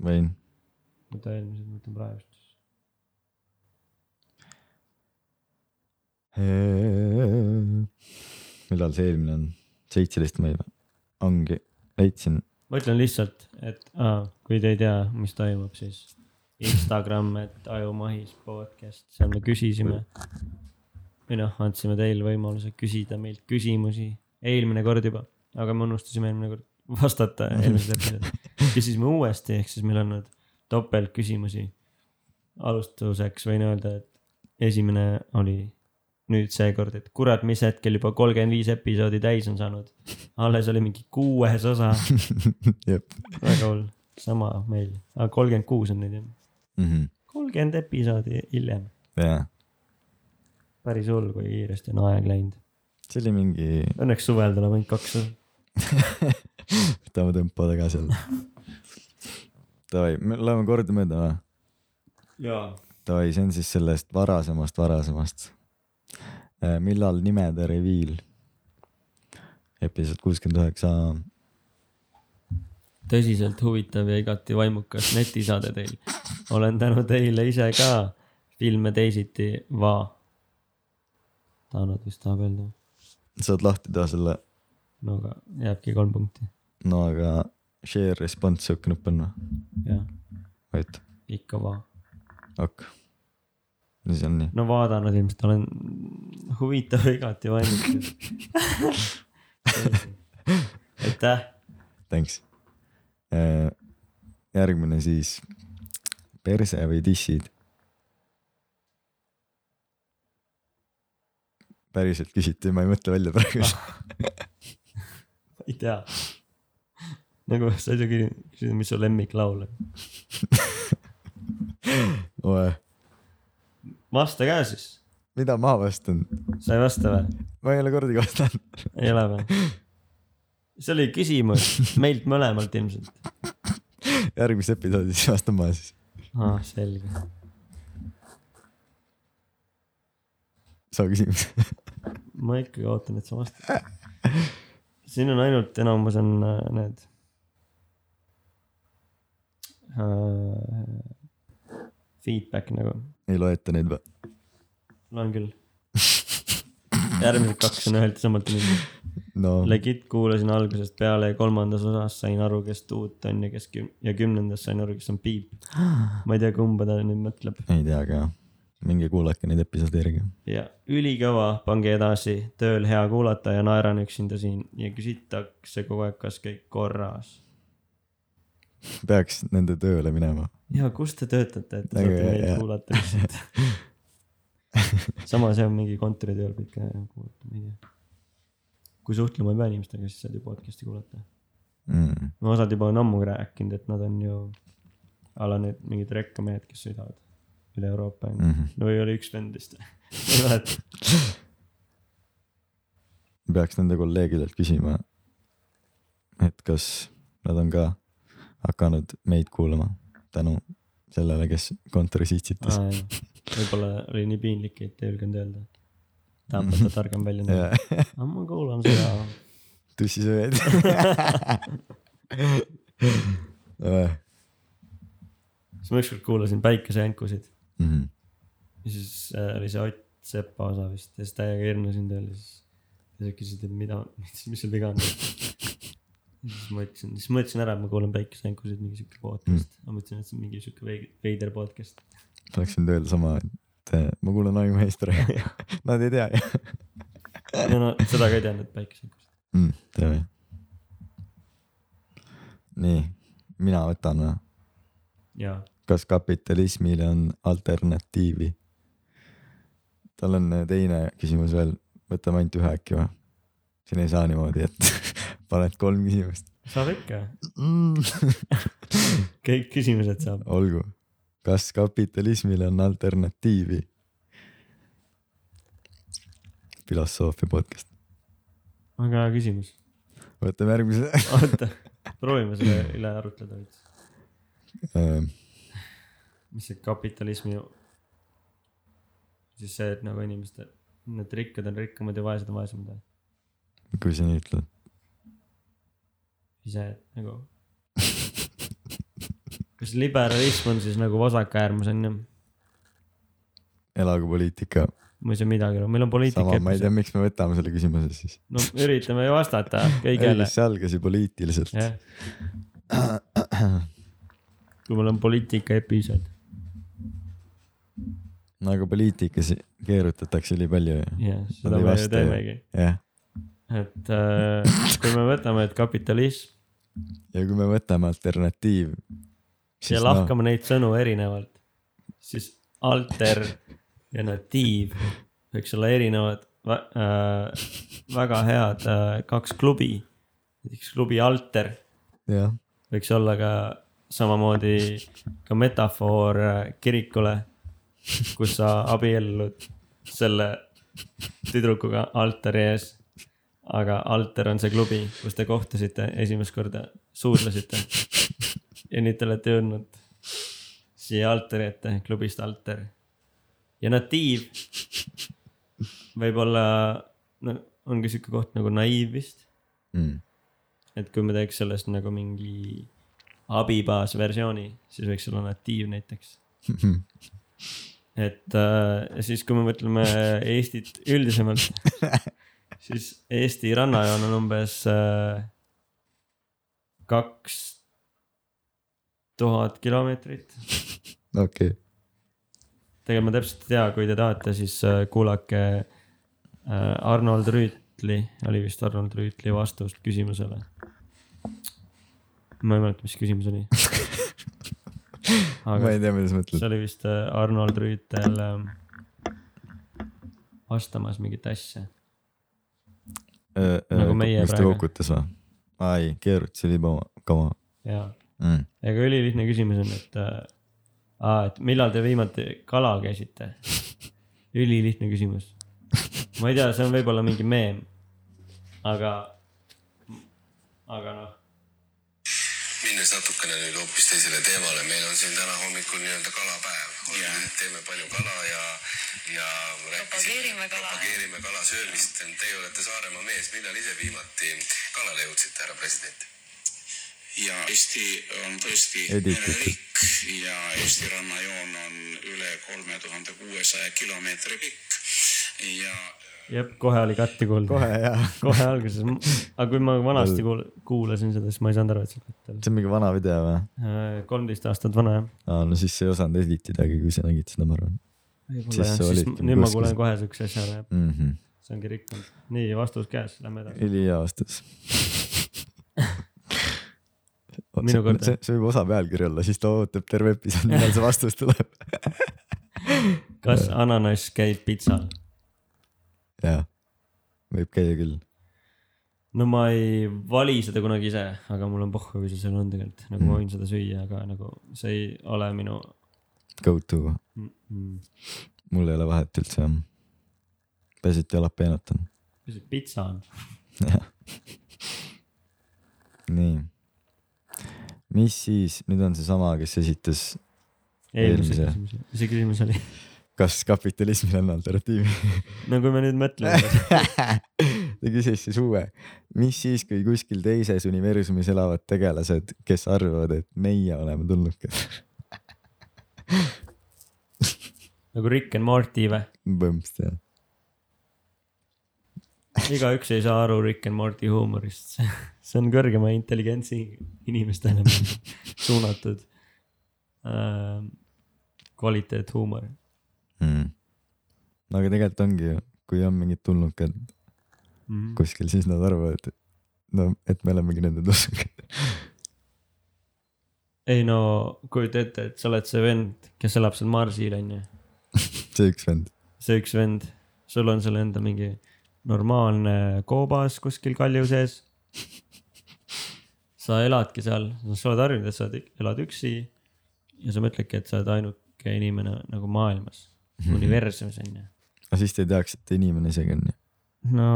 võin. võta eelmised, ma võtan praegust. millal see eelmine on? seitseteist mai või? ongi, leidsin, ma ütlen lihtsalt, et aa, kui te ei tea, mis toimub, siis Instagram, et Ajumahis podcast, seal me küsisime või noh, andsime teile võimaluse küsida meilt küsimusi eelmine kord juba, aga me unustasime eelmine kord vastata eelmises episoodis. küsisime uuesti, ehk siis meil on nüüd topeltküsimusi. alustuseks võin öelda, et esimene oli nüüd seekord, et kurat, mis hetkel juba kolmkümmend viis episoodi täis on saanud. alles oli mingi kuues osa, <laughs> jep. väga hull, sama meil, aga kolmkümmend kuus on nüüd jah, Mhm. kolmkümmend episoodi hiljem. jaa, päris hull, kui kiiresti on aeg läinud. see oli mingi, Õnneks suvel tuleb ainult kaks osa. <laughs> võtame tempo tagasi jälle. Davai, me läheme kordamööda või? jaa. Davai, see on siis sellest varasemast, varasemast. Millal nimede reviil? episood kuuskümmend üheksa. tõsiselt huvitav ja igati vaimukas netisaade teil. olen tänu teile ise ka filme teisiti va. Taanod vist tahab öelda. saad lahti teha selle, no aga jääbki kolm punkti. no aga share response siuke nupp on või? jah, vajuta, ikka va. ok. Siis on nii. no vaadanud ilmselt olen huvitav <laughs> igati vaimukas. aitäh. Thanks. järgmine siis perse või dissid. päriselt küsiti, ma ei mõtle välja praegu. <laughs> ei tea. nagu sa ei saa küsida, mis su lemmiklaul on. <laughs> oe, vasta ka siis. mida ma vastan? sa ei vasta või? ma ei ole kordagi vastanud. ei ole või? see oli küsimus meilt mõlemalt ilmselt. järgmises episoodis vastan ma siis. aa, selge. sama küsimus. <laughs> ma ikkagi ootan, et sa vastad. siin on ainult, enamus on äh, need uh,. Feedback nagu, ei loeta neid või? loen küll. järgmised kaks on ühelt ja samalt inimeselt. no Legit kuulasin algusest peale ja kolmandas osas sain aru, kes tuut on ja kes küm- ja kümnendas sain aru, kes on piip. ma ei tea, kumba ta nüüd mõtleb. ei tea ka. minge kuulake neid episoode järgi. ja ülikõva, pange edasi, tööl hea kuulata ja naeran üksinda siin ja küsitakse kogu aeg, kas kõik korras. Peaks nende tööle minema. ja kus te töötate, et te saate meid kuulata lihtsalt. <laughs> samas jah, mingi kontoritööl kõike kuulata, ma ei tea. kui suhtlema ei pea inimestega, siis saad ju podcast'i kuulata. Mm. no osad juba on ammu rääkinud, et nad on ju a la need mingid rekkamehed, kes sõidavad üle Euroopa onju. Mhm. no ei ole üks vend vist, <laughs> ei mäleta. peaks nende kolleegidelt küsima, et kas nad on ka hakanud meid kuulama tänu sellele, kes kontoris itsitas. võib-olla oli nii piinlik, et ei julgenud öelda. tahab võtta targem välja näha. aga ma kuulan seda. tussisööjad. siis <laughs> ma ükskord kuulasin Päikesejänkusid Mhm. ja siis äh, oli see Ott Sepa osa vist ja siis täiega hirmusin tööl ja siis. ja siis küsisid, et mida, <laughs> mis, sul viga on. Siis ma ütlesin, siis ma ütlesin ära, et ma kuulan Päikesejänkusid, mingi sihuke podcast mm.. ma mõtlesin, et see on mingi sihuke vei- veider podcast. tahaks nüüd öelda sama, et eh, ma kuulan Aiju Meistri. <laughs> Nad ei tea ju ja no seda ka ei teadnud, Päikesejänkusid. mm,. teame. nii, mina võtan või? kas kapitalismile on alternatiivi? tal on teine küsimus veel, võtame ainult ühe äkki või? siin ei saa niimoodi, et <laughs> paned kolm küsimust saab ikka, mm. <laughs> kõik küsimused saab. olgu, kas kapitalismile on alternatiivi? filosoofia podcast, väga hea küsimus. võtame järgmise <laughs> oota, proovime selle üle arutleda veits. ähm,. mis see kapitalismi, siis see, et nagu inimesed, need rikkad on rikkamad ja vaesed on vaesemad või? kui sa nii ütled. Ise nagu. kas liberalism on siis nagu vasakäärmus on ju? elagu poliitika. ma ei saa midagi aru, meil on poliitika sama, ma ei tea, miks me võtame selle küsimuse siis. no üritame ju vastata <laughs> kõigele. see algas ju poliitiliselt. kui meil on poliitika episood. no aga poliitikas keerutatakse ülipalju ju, jah, seda me ju. teemegi, jah. et äh, kui me võtame, et kapitalism ja kui me võtame alternatiiv, ja noh, lahkame neid sõnu erinevalt, siis alter ja natiiv võiks olla erinevad äh, väga head äh, kaks klubi. näiteks klubi alter jah, võiks olla ka samamoodi ka metafoor äh, kirikule, kus sa abiellud selle tüdrukuga altari ees. Aga alter on see klubi, kus te kohtusite esimest korda, suudlesite. ja nüüd te olete jõudnud siia altari ette, klubist alter. ja natiiv võib olla, no ongi sihuke koht nagu naiiv vist mm. et kui me teeks sellest nagu mingi abibaas versiooni, siis võiks olla natiiv näiteks. <laughs> et äh, siis, kui me mõtleme Eestit üldisemalt, <laughs> siis Eesti rannajoon on umbes äh, kaks tuhat kilomeetrit. okei okay., tegelikult ma täpselt ei tea, kui te tahate, siis äh, kuulake äh, Arnold Rüütli, oli vist Arnold Rüütli vastust küsimusele. ma ei mäleta, mis küsimus oli. <laughs> ma aga ei tea, mida sa mõtled see. oli vist Arnold Rüütel ähm, vastamas mingit asja. Nagu meie mis ta praegu. kokutas või? aa ei, keerutas oli juba kama ja, mm.. ega ülilihtne küsimus on, et äh,, aa, et millal te viimati kalal käisite? <laughs> ülilihtne küsimus. ma ei tea, see on võib-olla mingi meem. aga, aga noh, minnes natukene nüüd hoopis teisele teemale, meil on siin täna hommikul nii-öelda kalapäev. teeme palju kala ja, ja Propageerime kala. propageerime kala söömist. Teie olete Saaremaa mees, millal ise viimati kalale jõudsite, härra president? ja Eesti on tõesti mereriik ja Eesti rannajoon on üle kolme tuhande kuuesaja kilomeetri pikk ja jep, kohe oli katti kuulda. kohe jaa, <laughs> kohe alguses, aga kui ma vanasti kuul- kuulasin seda, siis ma ei saanud aru, et see katt oli see on mingi vana video või? Äh, kolmteist aastat vana jah. aa, no siis sa ei osanud editidagi, kui sa nägid seda, ma arvan võib-olla Siis jah, sa siis nüüd ma kuulen kohe siukse asja ära, mm. -hmm. see ongi rikkunud. nii, vastus käes, lähme edasi. ülihea vastus. <laughs> Minu kord, see, see võib osa pealkiri olla, siis ta ootab terve episood, millal see vastus tuleb. <laughs> kas ananass käib pitsal? jaa, võib käia küll. no ma ei vali seda kunagi ise, aga mul on pohhu, kui see seal on tegelikult, nagu ma võin seda süüa, aga nagu see ei ole minu Go to, mm,. Mm. mul ei ole vahet üldse jah. peaasi, et jalapeenot on. mis see pitsa on? nii. mis siis, nüüd on seesama, kes esitas, eelmise Eelmise. mis see küsimus oli? kas kapitalismil on alternatiivi? no kui me nüüd mõtleme, <laughs> ta küsis siis uue, mis siis, kui kuskil teises universumis elavad tegelased, kes arvavad, et meie oleme tulnukad. <laughs> nagu Rick and Morty või? põhimõtteliselt jah. igaüks ei saa aru Rick and Morty huumorist, <laughs> see on kõrgema intelligentsi inimestele <laughs> suunatud äh, kvaliteethuumor. mm.. no aga tegelikult ongi ju, kui on mingid tulnukad Mhm. kuskil, siis nad arvavad, et no, et me olemegi nende tulnukad. Ei no kujuta ette, et sa oled see vend, kes elab seal Marsil onju, <laughs> see üks vend. see üks vend, sul on seal enda mingi normaalne koobas kuskil kalju sees. sa eladki seal, sa oled harjunud, et sa elad üksi ja sa mõtledki, et sa oled ainuke inimene nagu maailmas, universumis onju. aga siis te ei teaks, et inimene isegi on ju no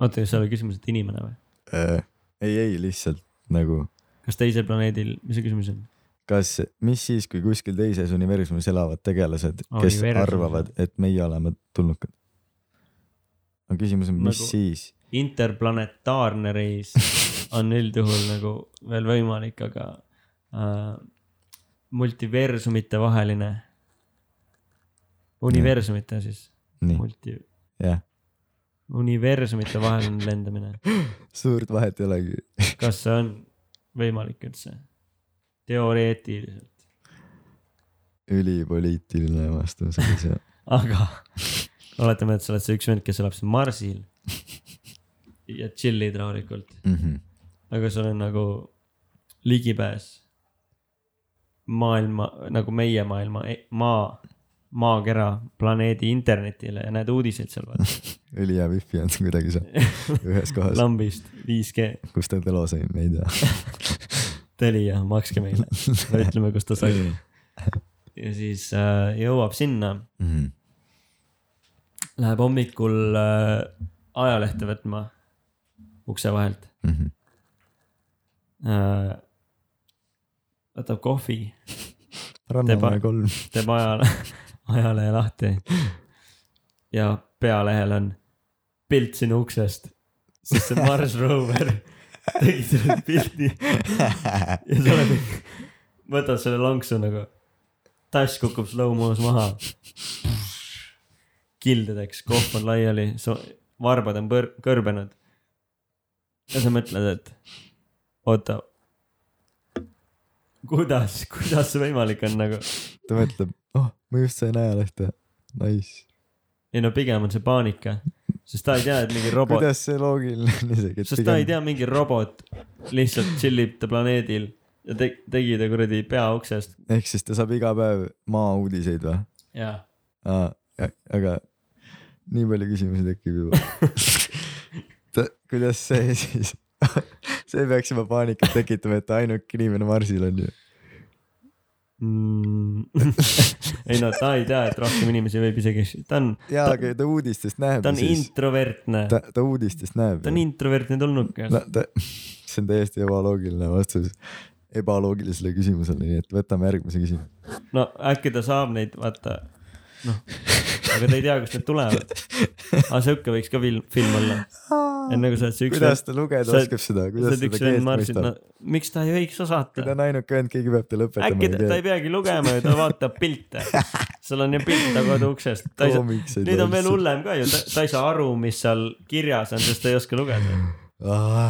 oota, kas seal oli küsimus, et inimene või? äh,. ei, ei lihtsalt nagu, kas teisel planeedil, mis see küsimus on? kas, mis siis, kui kuskil teises universumis elavad tegelased, kes Universumis, arvavad, et meie oleme tulnukad? aga küsimus on, mis Nagu- siis? interplanetaarne reis <laughs> on üldjuhul nagu veel võimalik, aga äh, multiversumite vaheline, universumite siis, multi, jah, universumite vaheline lendamine, <laughs> suurt vahet ei olegi. kas see on võimalik üldse? teoreetiliselt. ülipoliitiline vastus oli see. <laughs> aga oletame, et sa oled see üks vend, kes elab siin Marsil ja chill'id rahulikult, Mhm. aga sul on nagu ligipääs maailma nagu meie maailma, maa, maakera, planeedi internetile ja näed uudiseid seal vaata <laughs> ülihea wifi on kuidagi seal <laughs> ühes kohas, lambist 5G, kus ta elo sai, me ei tea. Telia, makske meile, ütleme, kus ta sai. ja siis äh, jõuab sinna, Mhm. läheb hommikul äh, ajalehte võtma ukse vahelt Mhm. äh,. võtab kohvi, rannamäe kolm. teeb ajale, <laughs> ajalehe lahti ja pealehel on pilt sinu uksest, sest see Mars Rover <laughs> tegi selle pildi ja sa oled, võtad selle lonksu nagu, tass kukub slow-mo's maha. kildedeks, kohv on laiali, varbad on põr-, kõrbenud. ja sa mõtled, et oota, kuidas, kuidas see võimalik on nagu ta mõtleb, ma just sain ajalehte. Nice. ei no pigem on see paanika, sest ta ei tea, et mingi robot, kuidas see loogiline on isegi? sest ta ei tea, mingi robot lihtsalt tšillib ta planeedil ja te, tegi ta kuradi pea uksest ehk siis ta saab iga päev maa uudiseid või? ja aa, aga nii palju küsimusi tekib juba. <laughs> kuidas see siis, <laughs> see peaks juba paanikat tekitama, et ainuke inimene Marsil on ju. Mm. <laughs> ei no ta ei tea, et rohkem inimesi võib isegi, ta on, jaa, aga ta uudistest näeb ta on siis. introvertne, ta, ta uudistest näeb ta on. introvertne tulnukas no ta, <laughs> see on täiesti ebaloogiline vastus ebaloogilisele küsimusele, nii et võtame järgmise küsimuse. no äkki ta saab neid, vaata, noh, aga ta ei tea, kust need tulevad. aga sihuke võiks ka film, film olla. Enne kui sa oled see üks kuidas ta lugeda sa- oskab seda, kuidas ta keelt Marsil, no mõistab? miks ta ei võiks osata ta? on ainuke vend, keegi peab talle õpetama. äkki ta, ta ei peagi lugema ju, ta vaatab pilte. <laughs> seal on ju pilt ta kodu uksest. nüüd on veel hullem ka ju, ta, ei saa aru, mis seal kirjas on, sest ta ei oska lugeda. peale.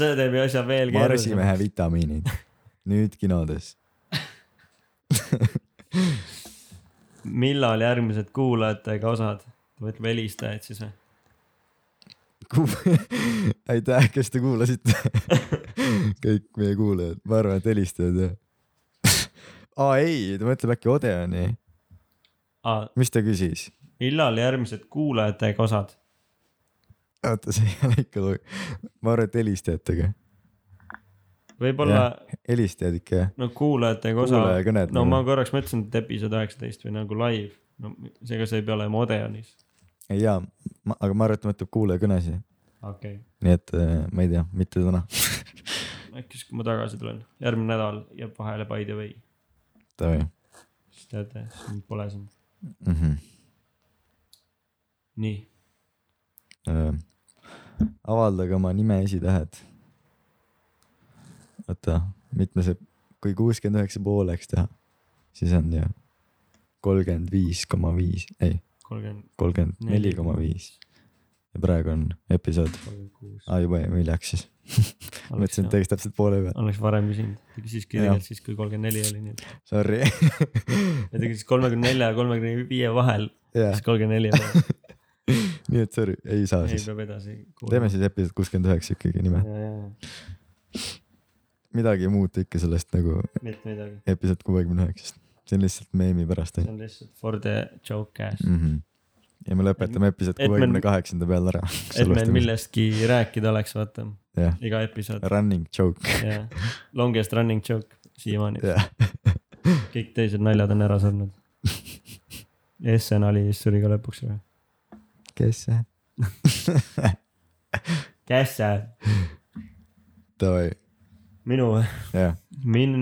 see teeb ju asja veel keerulisemaks. Marsimehe vitamiinid, nüüd kinodes. <laughs> millal järgmised kuulajatega osad? ta mõtleb helistajaid siis või? <laughs> aitäh, kes te kuulasite. <laughs> kõik meie kuulajad, ma arvan, et helistajad jah. <laughs> aa ei, ta mõtleb äkki Odeoni, mis ta küsis? millal järgmised kuulajatega osad? oota, see ei ole ikka loog-, ma arvan, et helistajatega, võib-olla helistajad ikka jah, no kuulajatega osa, kuulajakõned no ma korraks mõtlesin, et episood üheksateist või nagu live, no seega see ei pea olema Odeonis. jaa, aga ma arvan, et ta mõtleb kuulajakõnesid, okei okay., nii et äh, ma ei tea, mitte täna. äkki siis, kui ma tagasi tulen, järgmine nädal jääb vahele by the way, Davai siis teate, siis mind pole siin. mm. -hmm. nii, äh, avaldage oma nime esitähed. oota, mitme see, kui kuuskümmend üheksa pooleks teha, siis on ju kolmkümmend viis koma viis, ei, kolmkümmend, kolmkümmend neli koma viis. ja praegu on episood, aa juba hiljaks siis, <laughs> mõtlesin, et teeks täpselt poole peal, oleks varem küsinud, ta küsiski Jah. tegelikult siis, kui kolmkümmend neli oli, nii et. sorry. <laughs> ja ta küsis kolmekümne nelja ja kolmekümne viie vahel, jah, siis kolmkümmend neli peal. <laughs> nii et sorry, ei saa ei, siis. teeme siis episood kuuskümmend üheksa ikkagi nime, midagi ei muutu ikka sellest nagu mitte midagi, episood kuuekümne üheksast, see on lihtsalt meemi pärast see on lihtsalt for the joke cast. mm. -hmm. ja me lõpetame episood kuuekümne kaheksanda peal ära. <laughs> et meil. millestki rääkida oleks, vaata, jah, iga episood running joke, ja longest running joke siiamaani, jah. kõik teised naljad on ära surnud. Essen Ali vist suri ka lõpuks ära. kes see? <laughs> kes see? Davai, minu, jah, min-,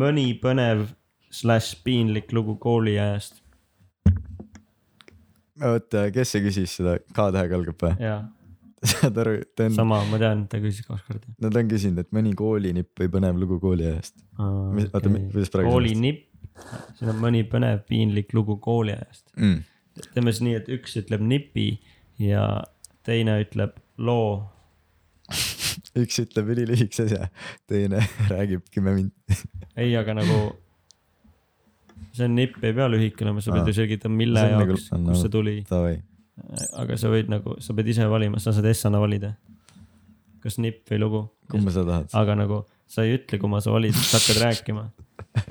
mõni põnev slaš piinlik lugu kooliajast oota, kes see küsis seda K-tähega algab või? ja <laughs> saad aru, ta on, sama, ma tean, ta küsis kaks korda. no ta on küsinud, et mõni koolinipp või põnev lugu kooliajast. Mis- oota, kuidas praegu koolinipp, siin on mõni põnev piinlik lugu kooliajast. Mm. teeme siis nii, et üks ütleb nipi ja teine ütleb loo. <laughs> üks ütleb ülilühikese asja, teine <laughs> räägib kümme minti. ei, aga nagu see on nipp ei pea lühike olema, sa pead ju selgitama, mille nagu- jaoks, kust nagu- see tuli. aga sa võid nagu, sa pead ise valima, sa saad S-ana valida. kas nipp või lugu. kumba sa tahad? aga nagu sa ei ütle, kumma sa valid, sa hakkad rääkima.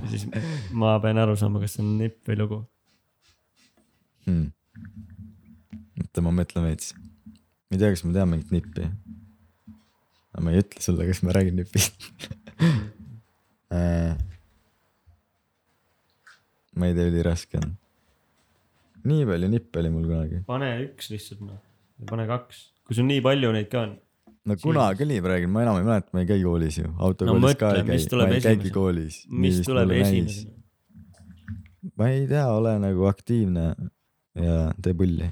siis ma pean aru saama, kas see on nipp või lugu. Hmm. oota, ma mõtlen veits. ma ei tea, kas ma tean mingit nippi. aga ma ei ütle sulle, kas ma räägin nipist <laughs> Äh, ma ei tea, üliraske on. nii palju nippe oli mul kunagi. pane üks lihtsalt noh, pane kaks, kui sul nii palju neid ka on. no kunagi oli, räägin, ma enam ei mäleta, ma ei käi koolis ju, autokoolis No ka mõtle, ei käi ma ei käigi koolis. mis tuleb esimesena? ma ei tea, ole nagu aktiivne ja tee pulli,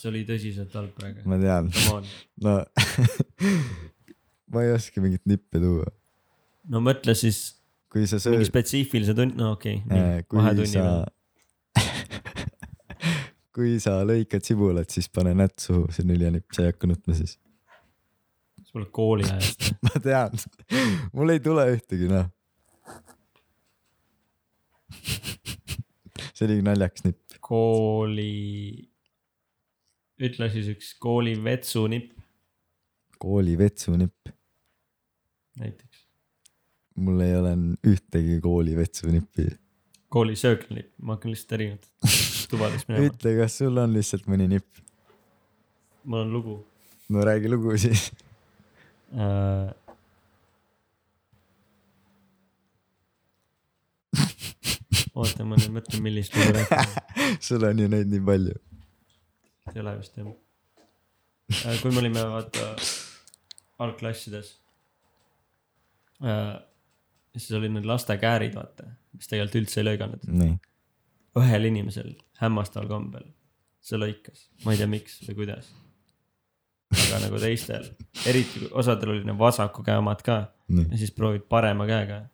see oli tõsiselt halb praegu. ma tean, <laughs> no <laughs> ma ei oska mingit nippi tuua, no mõtle siis kui sa mingi sööd, spetsiifilise tund, no okei okay,, kui vahetunni sa <laughs> kui sa lõikad sibulat, siis pane nätt suhu, see on ülinipp, sa ei hakka nutma siis. sa oled kooliajast. <laughs> ma tean, mul ei tule ühtegi noh. <laughs> see oli naljakas nipp, kooli, ütle siis üks kooli vetsunipp kooli vetsunipp, näiteks. Mul ei ole ühtegi kooli vetsunippi. kooli sööklinipp, ma hakkan lihtsalt erinevat tubadest minema. <laughs> ütle, kas sul on lihtsalt mõni nipp, mul on lugu no räägi lugu siis. äh,. oota, ma nüüd mõtlen, millist lugu rääkida. <laughs> sul on ju neid nii palju. ei ole vist jah. kui me olime vaata algklassides äh,. Siis olid need lastekäärid, vaata, mis tegelikult üldse ei lõiganud. ühel inimesel hämmastaval kombel see lõikas, ma ei tea, miks või kuidas. aga nagu teistel, eriti osadel olid need vasaku käe omad ka nii, ja siis proovid parema käega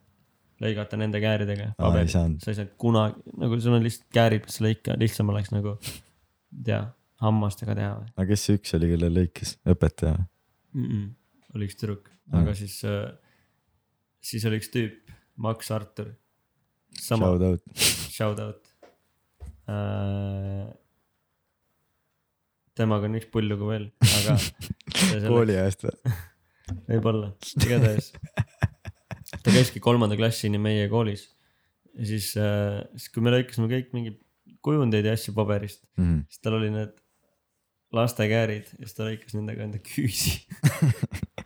lõigata nende kääridega sa ei saanud kunagi, nagu sul on lihtsalt käärid, mis lõika, lihtsam oleks nagu, ei tea, hammastega teha või aga kes see üks oli, kellel lõikis, õpetaja või? mm? -mm. oli üks tüdruk, aga siis äh,, siis oli üks tüüp, Max Artur. Shout out, shout out äh,. temaga on üks pull lugu veel, aga kooli ajast või? <laughs> võib-olla, igatahes. ta käiski kolmanda klassini meie koolis ja siis äh,, siis kui me lõikasime kõik mingeid kujundeid ja asju paberist, Mhm. siis tal oli need lastekäärid ja siis ta lõikas nendega enda küüsi. <laughs>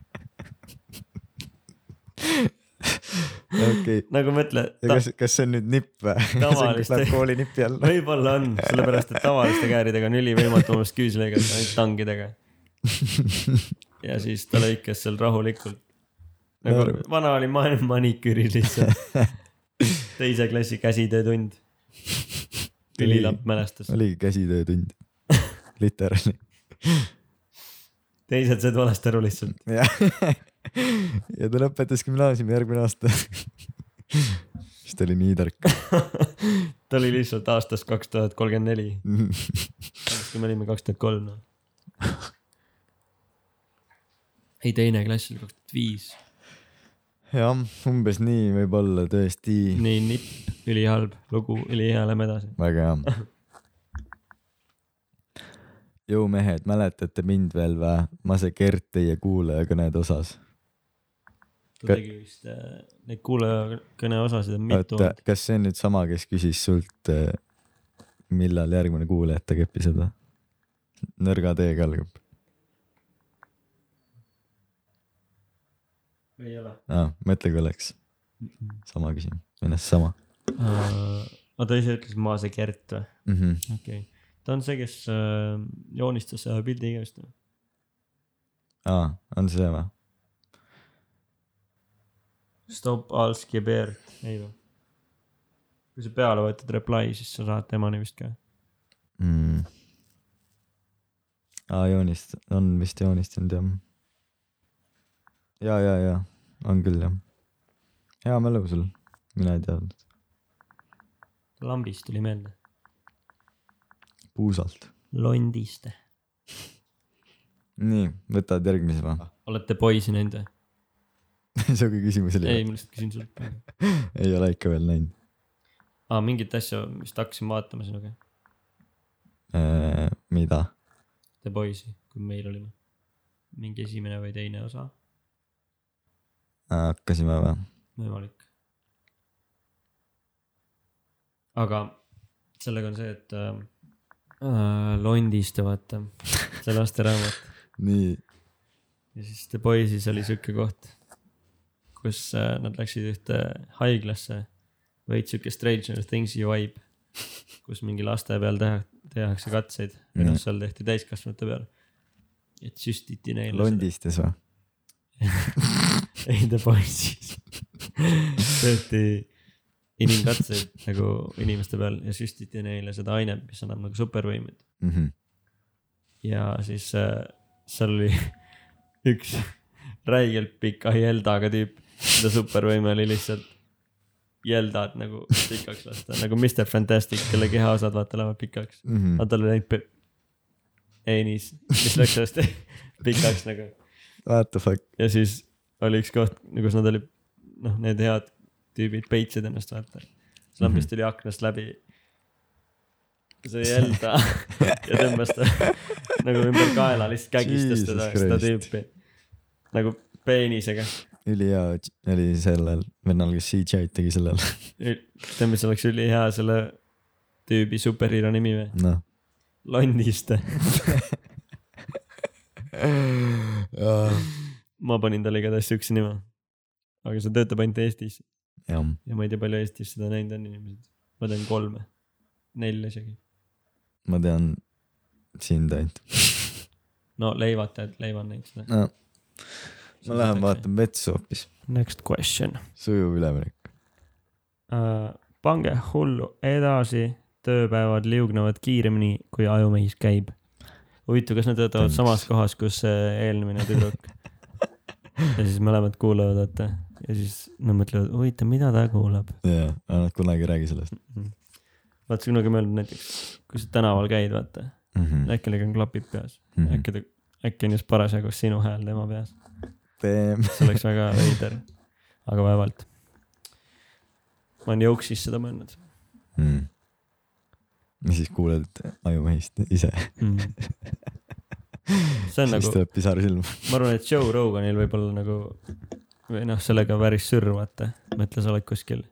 okei, <laughs> nagu mõtle, ja kas, kas see on nüüd nipp või? <laughs> Tavaliste- kooli nipi alla? võib-olla on, sellepärast et tavaliste kääridega on ülivõimatu omast küüsi lõigata, ainult <laughs> tangidega. ja siis ta lõikas seal rahulikult. nagu Norm. vana oli ma- maniküüris lihtsalt. teise klassi käsitöötund. ülilapp mälestus. oligi käsitöötund, literaali. teised said valesti aru lihtsalt. Ja ta lõpetas gümnaasiumi järgmine aasta. siis ta oli nii tark. <laughs> ta oli lihtsalt aastast kaks tuhat kolmkümmend neli, kui me olime kaks tuhat kolm noh. ei, teine klass oli kaks tuhat viis. jah, umbes nii võib olla tõesti. nii nipp, ülihalb lugu, ülihea, lähme edasi. väga hea. <laughs> jõumehed, mäletate mind veel vä? ma see Gert teie kuulajakõnede osas. Ta Ka- tegi vist äh, neid kuulajakõne osasid on mitu olnud. kas see on nüüd sama, kes küsis sult, millal järgmine kuulajatega episood või? nõrga teega algab ei ole ah,. mõtle, kui oleks sama küsimus, või noh, sama uh,. oota, ise ütlesid ma see Gert või? mm. -hmm. okei okay., ta on see, kes uh, joonistas ühe pildi vist või? aa, on see või? Stop ja bear, ei või? kui sa peale võtad reply, siis sa saad temani vist ka. mm.. aa, joonist, on vist joonistanud jah. ja, ja, ja on küll jah. hea mälu sul, mina ei teadnud. lambist tuli meelde. puusalt. londist. nii, võtad järgmise või? olete poisi näinud või? <laughs> sihuke küsimus oli ei, ma lihtsalt küsin sult. <laughs> ei ole ikka veel näinud. aa, mingit asja vist hakkasin vaatama sinuga, Äh, mida? The Boys'i, kui meil olime. mingi esimene või teine osa, hakkasime või? võimalik. aga sellega on see, et äh, äh, Londist vaata, see lasteraamat <laughs> nii, ja siis The Boys'is oli siuke koht, kus äh, nad läksid ühte haiglasse, veits siuke Stranger Things'i vibe, kus mingi laste peal teha, tehakse katseid või noh, seal tehti täiskasvanute peal. et süstiti neile. Londistes või? <laughs> ei, The Boys'is tehti inimkatseid nagu inimeste peal ja süstiti neile seda ainet, mis annab nagu supervõimeid. Mhm. ja siis äh, seal oli <laughs> üks räigelt pika jeldaga tüüp, keda supervõime oli lihtsalt jeldad nagu pikaks lasta, nagu Mr Fantastic, kelle kehaosad vaata lähevad pikaks. Mhm. aga tal oli ainult pe- peenis, mis läks sellest <laughs> pikaks nagu What the fuck? ja siis oli üks koht, kus nad olid, noh, need head tüübid peitsid ennast, vaata. siis lambist tuli aknast läbi. see <laughs> jelda ja tõmbas ta nagu ümber kaela, lihtsalt kägistas teda, seda tüüpi. nagu peenisega. Ülihea oli sellel vennal, kes CGI-d tegi sellel, tead, mis oleks ülihea selle tüübi superhero nimi või? noh. Londiste. <laughs> ma panin talle igatahes siukse nime. aga see töötab ainult Eestis ja ma ei tea, palju Eestis seda näinud on inimesed. ma tean kolme, nelja isegi. ma tean sind ainult no leivatajad, leivan näinud seda. no.. Ma lähen. vaatan vetsu hoopis, Next question sujuv üleminek. uh,. pange hullu edasi, tööpäevad liugnevad kiiremini, kui ajumehis käib. huvitav, kas nad töötavad samas kohas, kus see eelmine tüdruk. <laughs> ja siis mõlemad kuulavad, vaata. ja siis nad mõtlevad, huvitav, mida ta kuulab. jaa, aga nad kunagi ei räägi sellest vaata, sa kunagi mõelnud näiteks, kui sa tänaval käid, vaata, mm. -hmm. äkki tal on klapid peas, Mm -hmm. äkki ta, äkki on just parasjagu sinu hääl tema peas. Damn. see oleks väga veider, aga vaevalt. ma olen Jouksis seda mõelnud mm.. ja siis kuuled ajumehist ise, mm.. see on siis nagu, tuleb pisar silma. ma arvan, et Joe Roganil võib olla nagu või noh, sellega päris sürr, vaata, mõtle, sa oled kuskil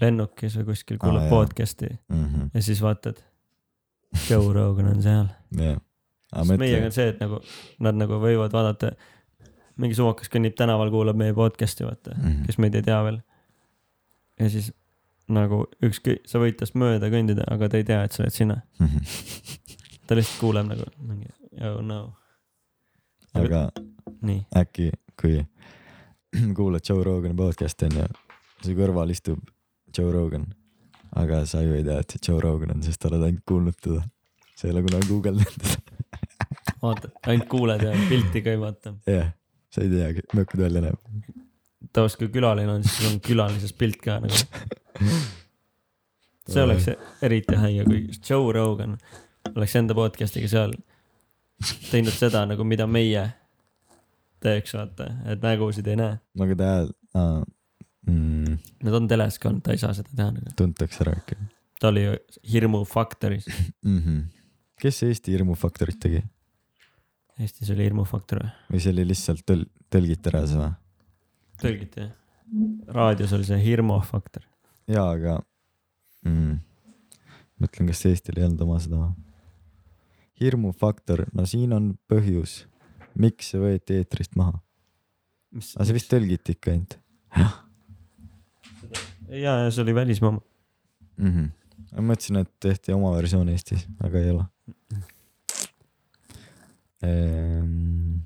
lennukis või kuskil, kuulad ah, podcast'i Mhm. ja siis vaatad, Joe Rogan on seal. sest meiega on, see, et nagu nad nagu võivad vaadata, mingi suvakas kõnnib tänaval, kuulab meie podcast'i, vaata mm. -hmm. kes meid ei tea veel. ja siis nagu ükskõik, sa võid tast mööda kõndida, aga ta ei tea, et sa oled sina. Mhm. <laughs> ta lihtsalt kuuleb nagu mingi oh no, aga nii. äkki, kui <clears throat> kuulad Joe Rogani podcast'i onju, su kõrval istub Joe Rogan, aga sa ju ei tea, et see Joe Rogan on, sest sa oled ainult kuulnud teda. sa ei ole kunagi guugeldanud teda. vaata, ainult kuuled ja pilti ka ei vaata. <laughs> jah, sa ei teagi, milline välja näeb. tavaliselt kui külaline on, siis on külalises pilt ka nagu. see oleks eriti haige, kui Joe Rogan oleks enda podcast'iga seal teinud seda nagu, mida meie teeks, vaata, et nägusid ei näe. aga ta ah,, mm, Nad on teles ka olnud, ta ei saa seda teha nagu. tuntakse ära äkki ta oli ju Hirmu Faktoris, mm. -hmm. kes Eesti hirmufaktorit tegi Eestis oli Hirmu Faktor või? või see oli lihtsalt tõl-, tõlgiti ära see või? tõlgiti jah? raadios oli see Hirmu Faktor. jaa, aga mm, mõtlen, kas Eestil ei olnud oma seda või? hirmufaktor, no siin on põhjus, miks see võeti eetrist maha. aga see vist tõlgiti ikka ainult ja, ja see oli välismaa mm. -hmm. ma mõtlesin, et tehti oma versioon Eestis, aga ei ole ehm....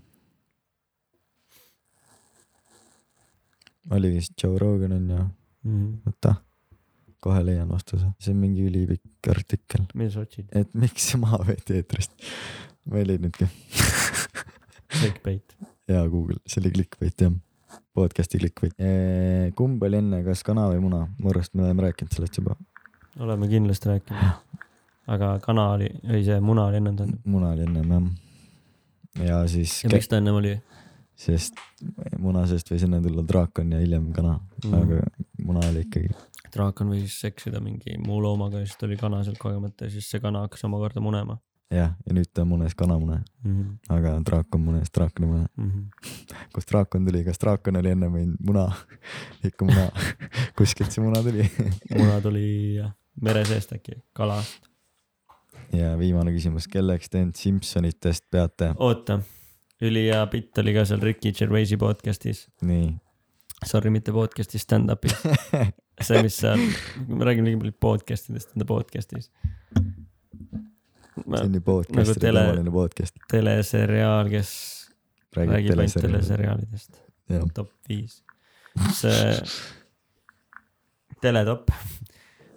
oli vist Joe Rogan on ju, Mhm. oota, kohe leian vastuse, see on mingi ülipikk artikkel, mida sa otsid? et miks see maha võeti eetrist. ma ei leidnudki. Clickbait. jaa, Google, see oli clickbait jah, podcast'i clickbait. kumb oli enne, kas kana või muna? mu arust me oleme rääkinud sellest juba. oleme kindlasti rääkinud. aga kana oli, või see muna oli ennem tulnud. muna oli ennem jah. Ja siis ja, miks ta ennem oli sest muna seest võis enne tulla draakon ja hiljem kana mm., mm.? aga muna oli ikkagi. draakon võis seksida mingi muu loomaga ja siis tuli kana sealt kogemata ja siis see kana hakkas omakorda munema jah, ja nüüd ta munes kanamune, mm. -hmm. aga draakon munes draakonimune. Mm -hmm. <laughs> kust draakon tuli, kas draakon oli enne või muna? <laughs> ikka muna, <laughs> kuskilt see muna tuli. muna tuli jah, mere seest äkki, kalast. Ja viimane küsimus, kelleks te end Simsonitest peate? oota, ülihea bitt oli ka seal Ricky Gervaisi podcast'is, nii, sorry, mitte podcast'is, stand-up'is. <laughs> see, mis seal, ma räägin liiga palju podcast idest enda podcast'is. see on ju podcast nagu tele- tavaline podcast. teleseriaal, kes räägib räägib ainult teleseriaali. teleseriaalidest, top viis. see teletop,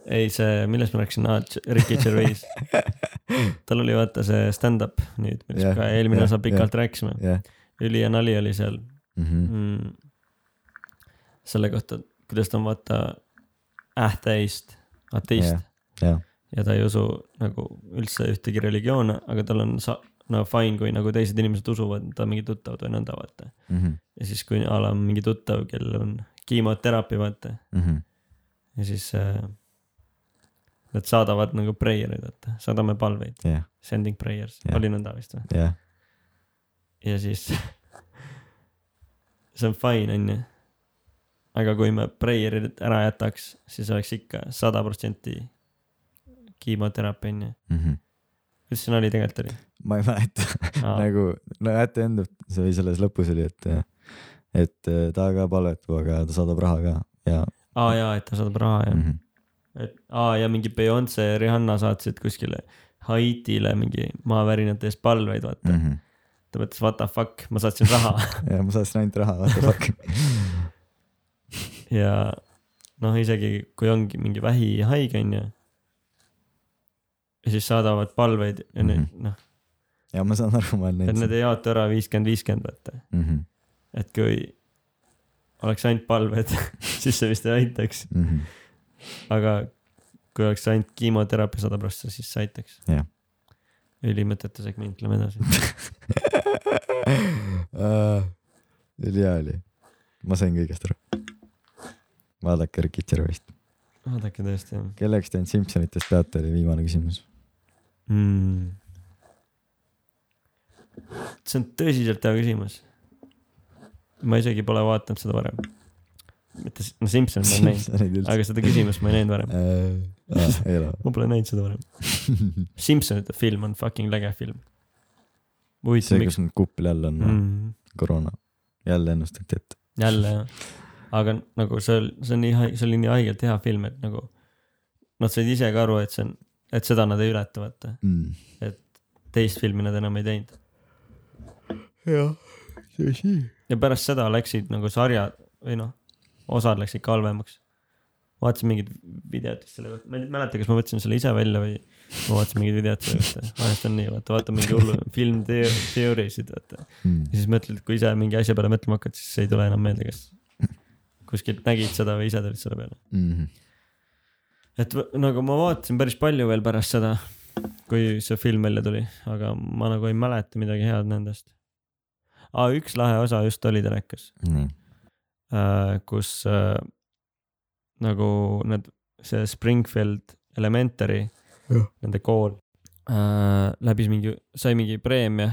ei see, millest ma rääkisin ah,, Ricky Gervais. <laughs> tal oli vaata see stand-up nüüd, millest Jah, ka eelmine jah, osa pikalt rääkisime. jah. ülihea nali oli seal Mhm. mm,. selle kohta, kuidas ta on vaata ähtäist, ateist Jah, jah, ja ta ei usu nagu üldse ühtegi religioone, aga tal on sa-, no fine, kui nagu teised inimesed usuvad, ta mingi tuttavad või nõnda, vaata. Mhm. ja siis, kui a la mingi tuttav, kellel on kiimoteraapia, vaata, Mhm. ja siis äh, nad saadavad nagu prayer'id, vaata, saadame palveid, jah, sending prayers Jah. oli nõnda vist või? jah, ja siis <laughs> see on fine, onju. aga kui me prayer'id ära jätaks, siis oleks ikka sada protsenti kiimoteraapia, onju. Mhm. kuidas see nali tegelikult oli ma ei mäleta, ah,? nagu no ette enda, see oli selles lõpus oli, et, et äh, ta ka palvetab, aga ta saadab raha ka ja aa jaa, et ta saadab raha ja mm, mm. -hmm. Et aa ja mingi Beyonce ja Rihanna saatsid kuskile Haitile mingi maavärinate eest palveid, vaata mm. Mm -hmm. -hmm. ta mõtles what the fuck, ma saatsin raha <laughs> ja ma saatsin ainult raha, what the fuck. <laughs> ja noh, isegi kui ongi mingi vähihaige onju. ja siis saadavad palveid ja need Mhm. noh, ja ma saan aru, ma olen et need ei jaotu ära viiskümmend, viiskümmend vaata, mm. -hmm. et kui oleks ainult palved, <laughs> siis see vist ei aitaks, Mm -hmm. Aga kui oleks ainult kiimoteraapia sada prossa, siis see aitaks. Ülimõttetu segment, lähme edasi. <laughs> ülihea oli, ma sain kõigest aru. vaadake Ricky Gervaist, vaadake tõesti jah kelleks te end Simsonitest peate, oli viimane küsimus. mm.. see on tõsiselt hea küsimus. ma isegi pole vaadanud seda varem. mitte, no Simson ma olen näinud, aga seda küsimust ma ei näinud varem. ei ole. <laughs> ma pole näinud seda varem. <laughs> Simsonite film on fucking läge film. see, kus nüüd kuppel jälle on mm., mm,? koroona, jälle ennustati ette. jälle jah, aga nagu see, see on nii, see oli nii haigelt hea film, et nagu nad said ise ka aru, et see on, et seda nad ei ületa, vaata. Mm. teist filmi nad enam ei teinud. jah, tõsi. ja pärast seda läksid nagu sarjad või noh, osad läksid ka halvemaks. vaatasin mingit videot vist selle kohta, ma ei mäleta, kas ma võtsin selle ise välja või ma vaatasin mingit videot selle kohta, vahest on nii, vaata, vaata mingi hullu film teooriasid, vaata. Mm. ja siis mõtled, kui ise mingi asja peale mõtlema hakkad, siis ei tule enam meelde, kas kuskilt nägid seda või ise tulid selle peale. Mm. et v- nagu ma vaatasin päris palju veel pärast seda, kui see film välja tuli, aga ma nagu ei mäleta midagi head nendest. aa, üks lahe osa just oli telekas, nii, kus äh, nagu need, see Springfield Elementary, nende kool äh, läbis mingi, sai mingi preemia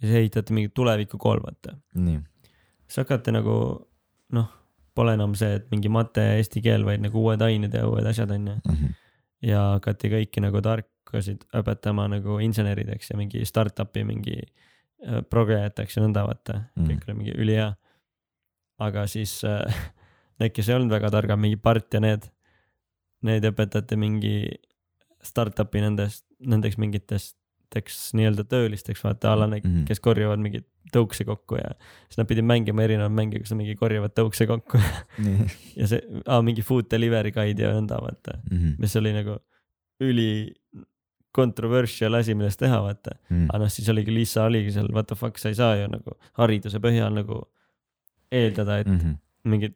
ja siis ehitati mingi tulevikukool, vaata. siis hakati nagu noh, pole enam see, et mingi mate ja eesti keel, vaid nagu uued ained ja uued asjad onju. Mhm. ja hakati kõiki nagu tarkasid õpetama nagu insenerideks ja mingi startup'i mingi äh, progejateks ja nõnda vaata Mm. mm., kõik oli mingi ülihea. Aga siis äh, <laughs> need, kes ei olnud väga targad, mingi Bart ja need, need õpetati mingi startup'i nendest, nendeks mingitest nii-öelda töölisteks, vaata a la need, Mhm. kes korjavad mingeid tõukse kokku ja siis nad pidid mängima erinevaid mänge, kus nad mingi korjavad tõukse kokku <laughs> ja see mingi food delivery guide ja nõnda vaata, Mhm. mis oli nagu üli controversial asi, millest teha, vaata. Mm. aga noh, siis oligi Liisa oligi seal, what the fuck, sa ei saa ju nagu hariduse põhjal nagu eeldada, et mm. Mhm. mingid,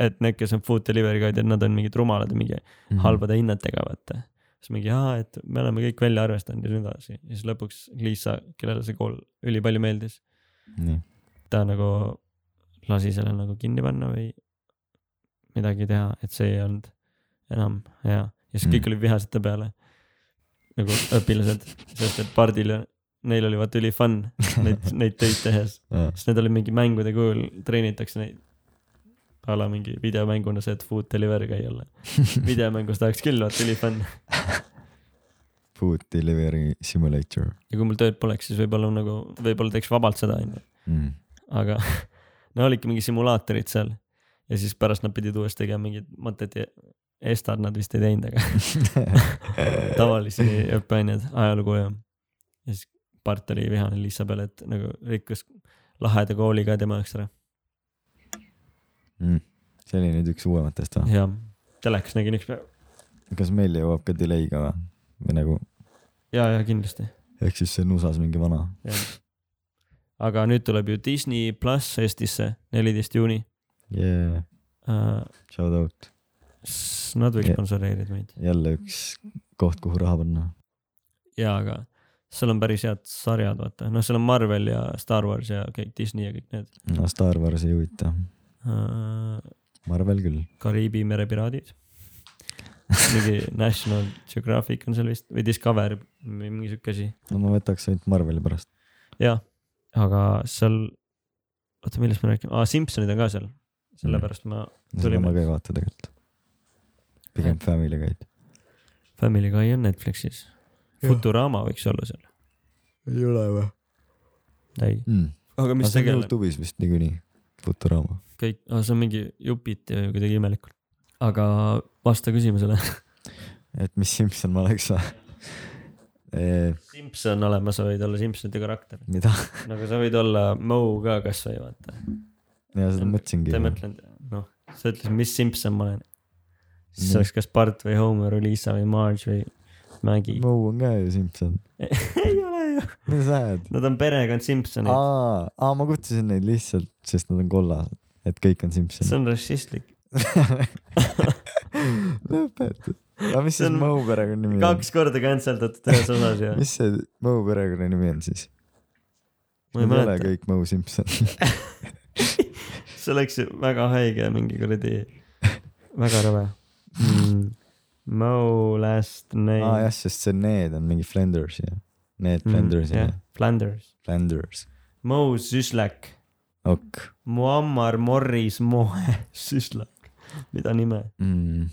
et need, kes on food delivery guide'id, nad on mingid rumalad ja mingi Mhm. halbade hinnetega, vaata. siis mingi, aa, et me oleme kõik välja arvestanud ja nii edasi ja siis lõpuks Liisa, kellele see kool ülipalju meeldis, nii, ta nagu lasi selle nagu kinni panna või midagi teha, et see ei olnud enam hea ja siis Mm. kõik olid vihased ta peale. nagu õpilased, sest et Pardil neil oli vaata üli fun neid, <laughs> neid töid tehes, sest need olid mingi mängude kujul, treenitakse neid. a la mingi videomänguna see, et food delivery käia <laughs> videomängus tahaks küll, vaata üli fun. <laughs> Food delivery simulator ja kui mul tööd poleks, siis võib-olla nagu, võib-olla teeks vabalt seda onju, mm.. aga no olidki mingi simulaatorid seal. ja siis pärast nad pidid uuesti tegema mingid mõtted ja Estad nad vist ei teinud, aga tavalisi õppeaineid, ajalugu ja. ja siis Part oli vihane Liisa peale, et nagu rikkus laheda kooli ka tema jaoks ära Mm. see oli nüüd üks uuematest või? ja telekas nägin üks päev. kas meil jõuab ka delay'ga või? või nagu, ja, ja kindlasti, ehk siis see on USA-s mingi vana jah. aga nüüd tuleb ju Disney pluss Eestisse, neliteist juuni yeah., uh,. shout out, Nad võiks sponsoreerida meid jälle üks koht, kuhu raha panna. ja, aga seal on päris head sarjad, vaata, noh, seal on Marvel ja Star Wars ja kõik Disney ja kõik need no Star Wars ei huvita, uh,. Marvel küll. Kariibi mere piraadid. <laughs> mingi National Geographic on seal vist või Discover või mingi siuke asi. no ma võtaks ainult Marveli pärast. jah, aga seal, oota, millest me räägime, aa Simsonid on ka seal, sellepärast ma seda Tulime. ma ka ei vaata tegelikult. pigem Family Guide. Family Guy on Netflixis. Futurama võiks olla seal, ei ole või ei, mm.? aga mis see on tegeleb, Youtube'is vist niikuinii, Futurama. kõik, see on mingi jupiti või kuidagi imelikult. aga vasta küsimusele. <laughs> et mis Simson ma oleks või? Simson olema, sa võid olla Simsonite karakter, mida? nagu sa võid olla Moe ka kasvõi vaata. ja seda mõtlesingi ta. mõtlen, noh, sa ütlesid, mis Simson ma olen. siis see oleks kas Bart või Homer või Liisa või Marge või Maggie. Moe on ka ju Simson. <laughs> ei ole ju, mis sa ajad? nad on perekond Simsonid, aa, aa ma kutsusin neid lihtsalt, sest nad on kollased, et kõik on see Simson. on rassistlik. <laughs> lõpeta. aga mis See siis Moe perekonnanimi on? kaks korda cancel datud ühes osas ja mis see Moe perekonnanimi on siis? ma ei mäleta, kõik Moe Simson. <laughs> see oleks ju väga haige mingi kuradi, väga rõve mm.. Moe last name aa jah, sest see Need on mingi Flanders ja. Need Mm, Flanders ja jah, Flanders. Flanders. Moe Süslak, ok Muammar Morris Moe <laughs> Süslak, mida nime? mm..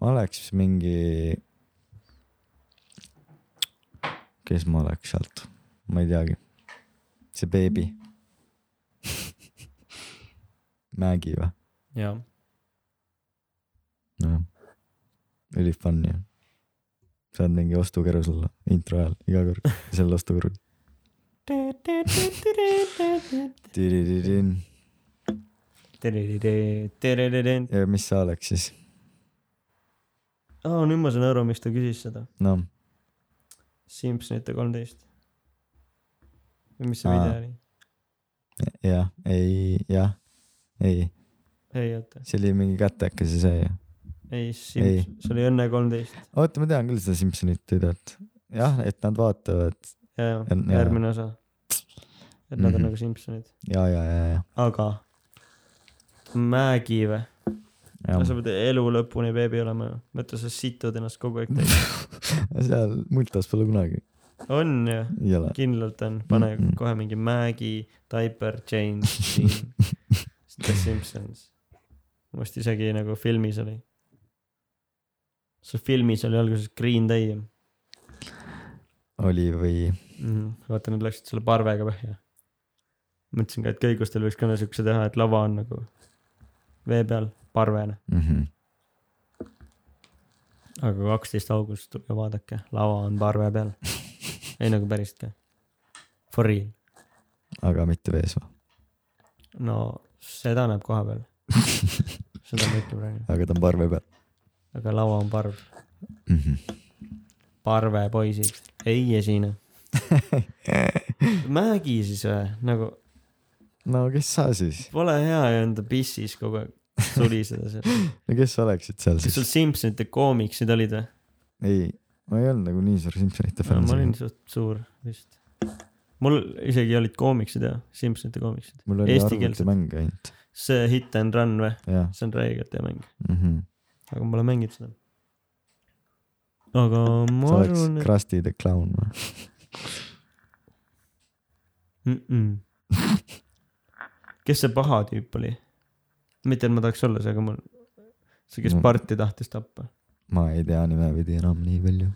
ma oleks mingi. kes ma oleks sealt, ma ei teagi. see beebi. <laughs> Maggie või? jaa, nojah, oli fun ju. saad mingi ostukerus olla intro ajal iga kord, seal ostukerus. ja mis sa oleks siis? aa, nüüd ma saan aru, miks ta küsis seda. noh, Simpsonite kolmteist. või mis see video oli? jah, ei, jah, ei, ei oota, see oli mingi kätekas ja see ju. ei, see oli Õnne kolmteist. oota, ma tean küll seda Simsonit videot. jah, et nad vaatavad ja, ja järgmine osa. et nad on Mhm. nagu Simpsonid, ja, ja, ja, ja, aga Mägi või? ja sa pead elu lõpuni beebi olema ju, mõtle sa situd ennast kogu aeg täis. <laughs> seal multas pole kunagi, on ju, kindlalt on, pane Mhm. kohe mingi Mägi, Diaper, Dean, The Simpsons. mu arust isegi nagu filmis oli. See filmis oli alguses Green Day mm. oli või, -hmm. vaata, nad läksid selle parvega põhja. mõtlesin ka, et köigustel võiks ka siukse teha, et lava on nagu vee peal, parvena. Mhm. aga kaksteist august, tulge vaadake, lava on parve peal. <laughs> ei nagu päriselt ka. For real. aga mitte vees või? no seda näeb koha peal. <laughs> seda ma ütlen praegu, aga ta on parve peal aga lava on parv. mm. -hmm. parvepoisid ei esine. <laughs> Mägi siis või, nagu no kes sa siis, pole hea ju enda pissis kogu aeg suliseda seal. <laughs> no kes sa oleksid seal kas sul siis? Simpsonite koomiksid olid või? ei, ma ei olnud nagu nii suur Simsonite No, fänn ma olin. suht suur vist. mul isegi olid koomiksid ja Simpsonite koomiksid. mul oli arvutimäng ainult. see Hit and Run või? jah see on räigelt hea mäng, mm -hmm. Aga ma pole mänginud seda. aga ma sa arvan, Krusty the Clown või? mm. -mm. kes see paha tüüp oli? mitte, et ma tahaks olla see, aga mul, see, kes No. parti tahtis tappa. ma ei tea nimepidi enam nii palju.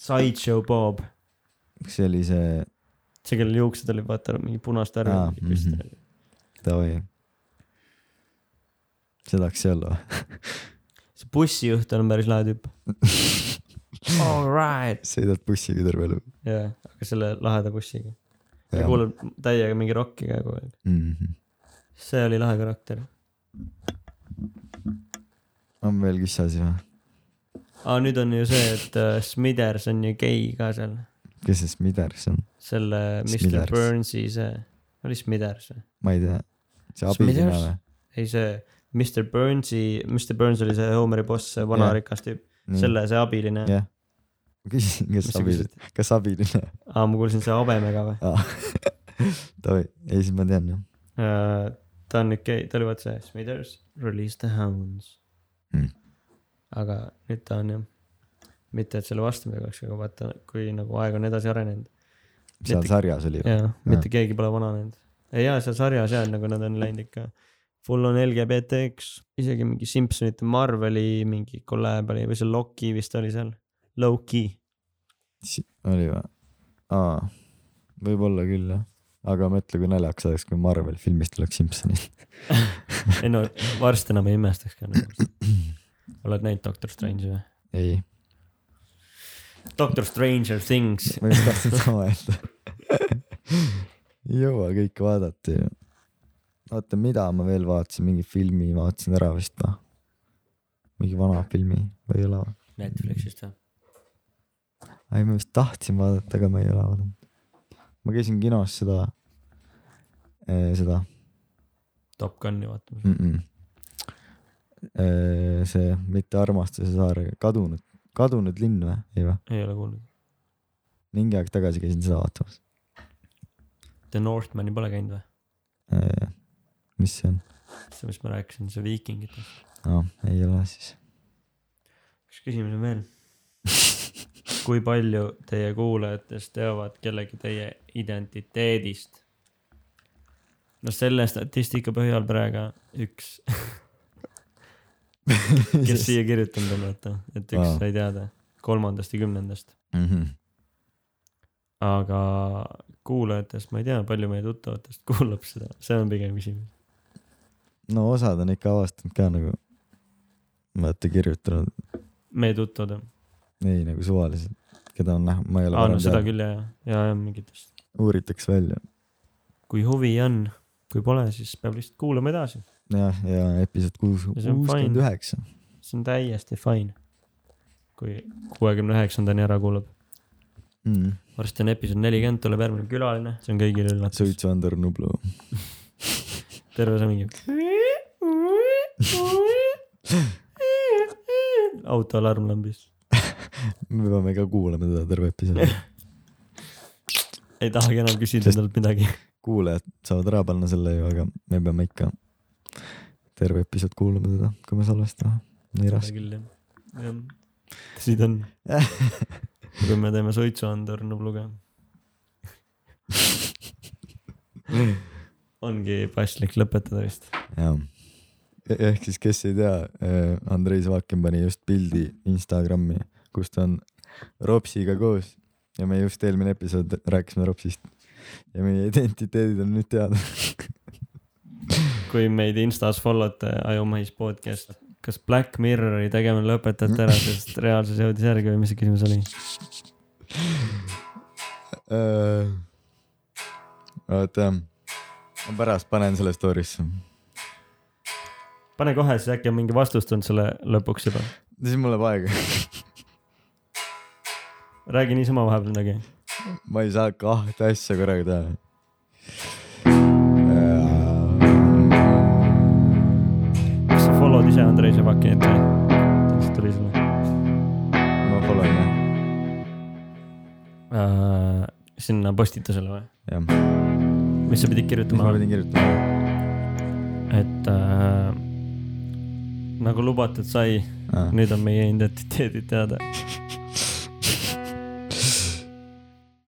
Sideshow Bob, see oli see, see, kellel juuksed olid, vaata mingi punast värvi mhm. davai. See tahaks see olla see bussijuht on päris lahe tüüp. <laughs> Alright. sõidad bussiga terve elu. jah, aga selle laheda bussiga. ja jah kuulab täiega mingi rokki ka kogu aeg. mm -hmm. see oli lahe karakter. on veel üks asi või? aa, nüüd on ju see, et äh, Smithers on ju gei ka seal. kes see Smithers on? selle Mr. Burnsi see, oli Smithers või? ma ei tea. see Smithers? või? ei, see Mr Burnsi, Mr Burns oli see Homeri boss, see vana Jah. rikas tüüp, selle see abiline. jah. ma küsisin, kes abiline kas abiline? aa, ma kuulsin see habemega või? <laughs> davai, ei siis ma tean jah. ta on nüüd ta oli vaat see Smithers, release the hounds Hmm. aga nüüd ta on jah, mitte et selle vastu midagi oleks, aga vaata, kui nagu aeg on edasi arenenud seal Mitte- sarjas oli või? ja mitte keegi pole vananenud. ja seal sarjas ja nagu nad on läinud ikka full on LGBT-ks, isegi mingi Simpsonite Marveli mingi kolläb oli või see Loki vist oli seal, Loki. oli või? aa, võib-olla küll jah. aga mõtle, kui naljakas oleks, kui Marvel filmist tuleks Simpsonid. <laughs> ei no varsti enam ei imestaks ka nagu. <clears throat> oled näinud Doctor Strange'i või? ei, Doctor Stranger Things. ma just tahtsin sama öelda. <laughs> ei jõua kõike vaadata ju. oota, mida ma veel vaatasin, mingi filmi vaatasin ära vist või? mingi vana filmi või ei ole? Netflixist või? ei, ma vist tahtsin vaadata, aga ma ei ole vaadanud. ma käisin kinos seda, seda Top Guni vaatamas. mm. -mm. see mitte armastuse saar, kadunud, kadunud linn või, ei või? ei ole kuulnud. mingi aeg tagasi käisin seda vaatamas. The Northmani pole käinud või? Mis see on? see, mis ma rääkisin, see viikingitest. aa, ei ole siis. üks küsimus on veel. <laughs> kui palju teie kuulajatest teavad kellegi teie identiteedist? no selle statistika põhjal praegu üks, <laughs> kes siia kirjutanud on, vaata, et üks Aa. sai teada kolmandast ja kümnendast, mm. -hmm. aga kuulajatest ma ei tea, palju meie tuttavatest kuulab seda, see on pigem küsimus. No osad on ikka avastanud ka nagu, vaata kirjutanud, meie tuttavad on, ei nagu suvaliselt, keda on näha, ma ei ole aa no varem seda teadnud, küll ja, ja, ja mingitest, uuritakse välja. kui huvi on, kui pole, siis peab lihtsalt kuulama edasi, jah, ja episood kuus, kuuskümmend üheksa. see on täiesti fine. kui kuuekümne üheksandani ära kuulab, Mm. varsti on episood nelikümmend, tuleb järgmine külaline, see on kõigile üllatus, suitsuandur Nublu. <laughs> terve see mingi. Autoalarm lambis, me peame ka kuulama teda terve episoodi. ei tahagi enam küsida Sest- endalt midagi. kuulajad saavad ära panna selle ju, aga me peame ikka terve episood kuulama teda, kui me salvestame. nii raske. küll jah, jah, tõsi ta on. <laughs> kui me teeme suitsuandur Nubluga. <laughs> ongi paslik lõpetada vist. jah. Ehk siis, kes ei tea, Andrei Svakin pani just pildi Instagrami, kus ta on Ropsiga koos ja me just eelmine episood rääkisime Ropsist ja meie identiteedid on nüüd teada. <laughs> kui meid Instas follow te Ajumais podcast, kas Black Mirrori tegemine lõpetate ära, sest reaalsus jõudis järgi või mis see küsimus oli? <laughs> oota, ma pärast panen selle story'sse. Pane kohe, siis äkki on mingi vastus tulnud selle lõpuks juba. siis mul läheb aega. räägi niisama vahepeal midagi. ma ei saa kahte asja korraga teha. kas sa follow'd ise Andrei Ševakinit või? mis tuli sulle ma follow in jah, uh,? sinna postitusele või? jah. mis sa pidid mis kirjutama ma? pidin kirjutama? et äh, nagu lubatud sai, Ah. nüüd on meie identiteedid teada. <laughs>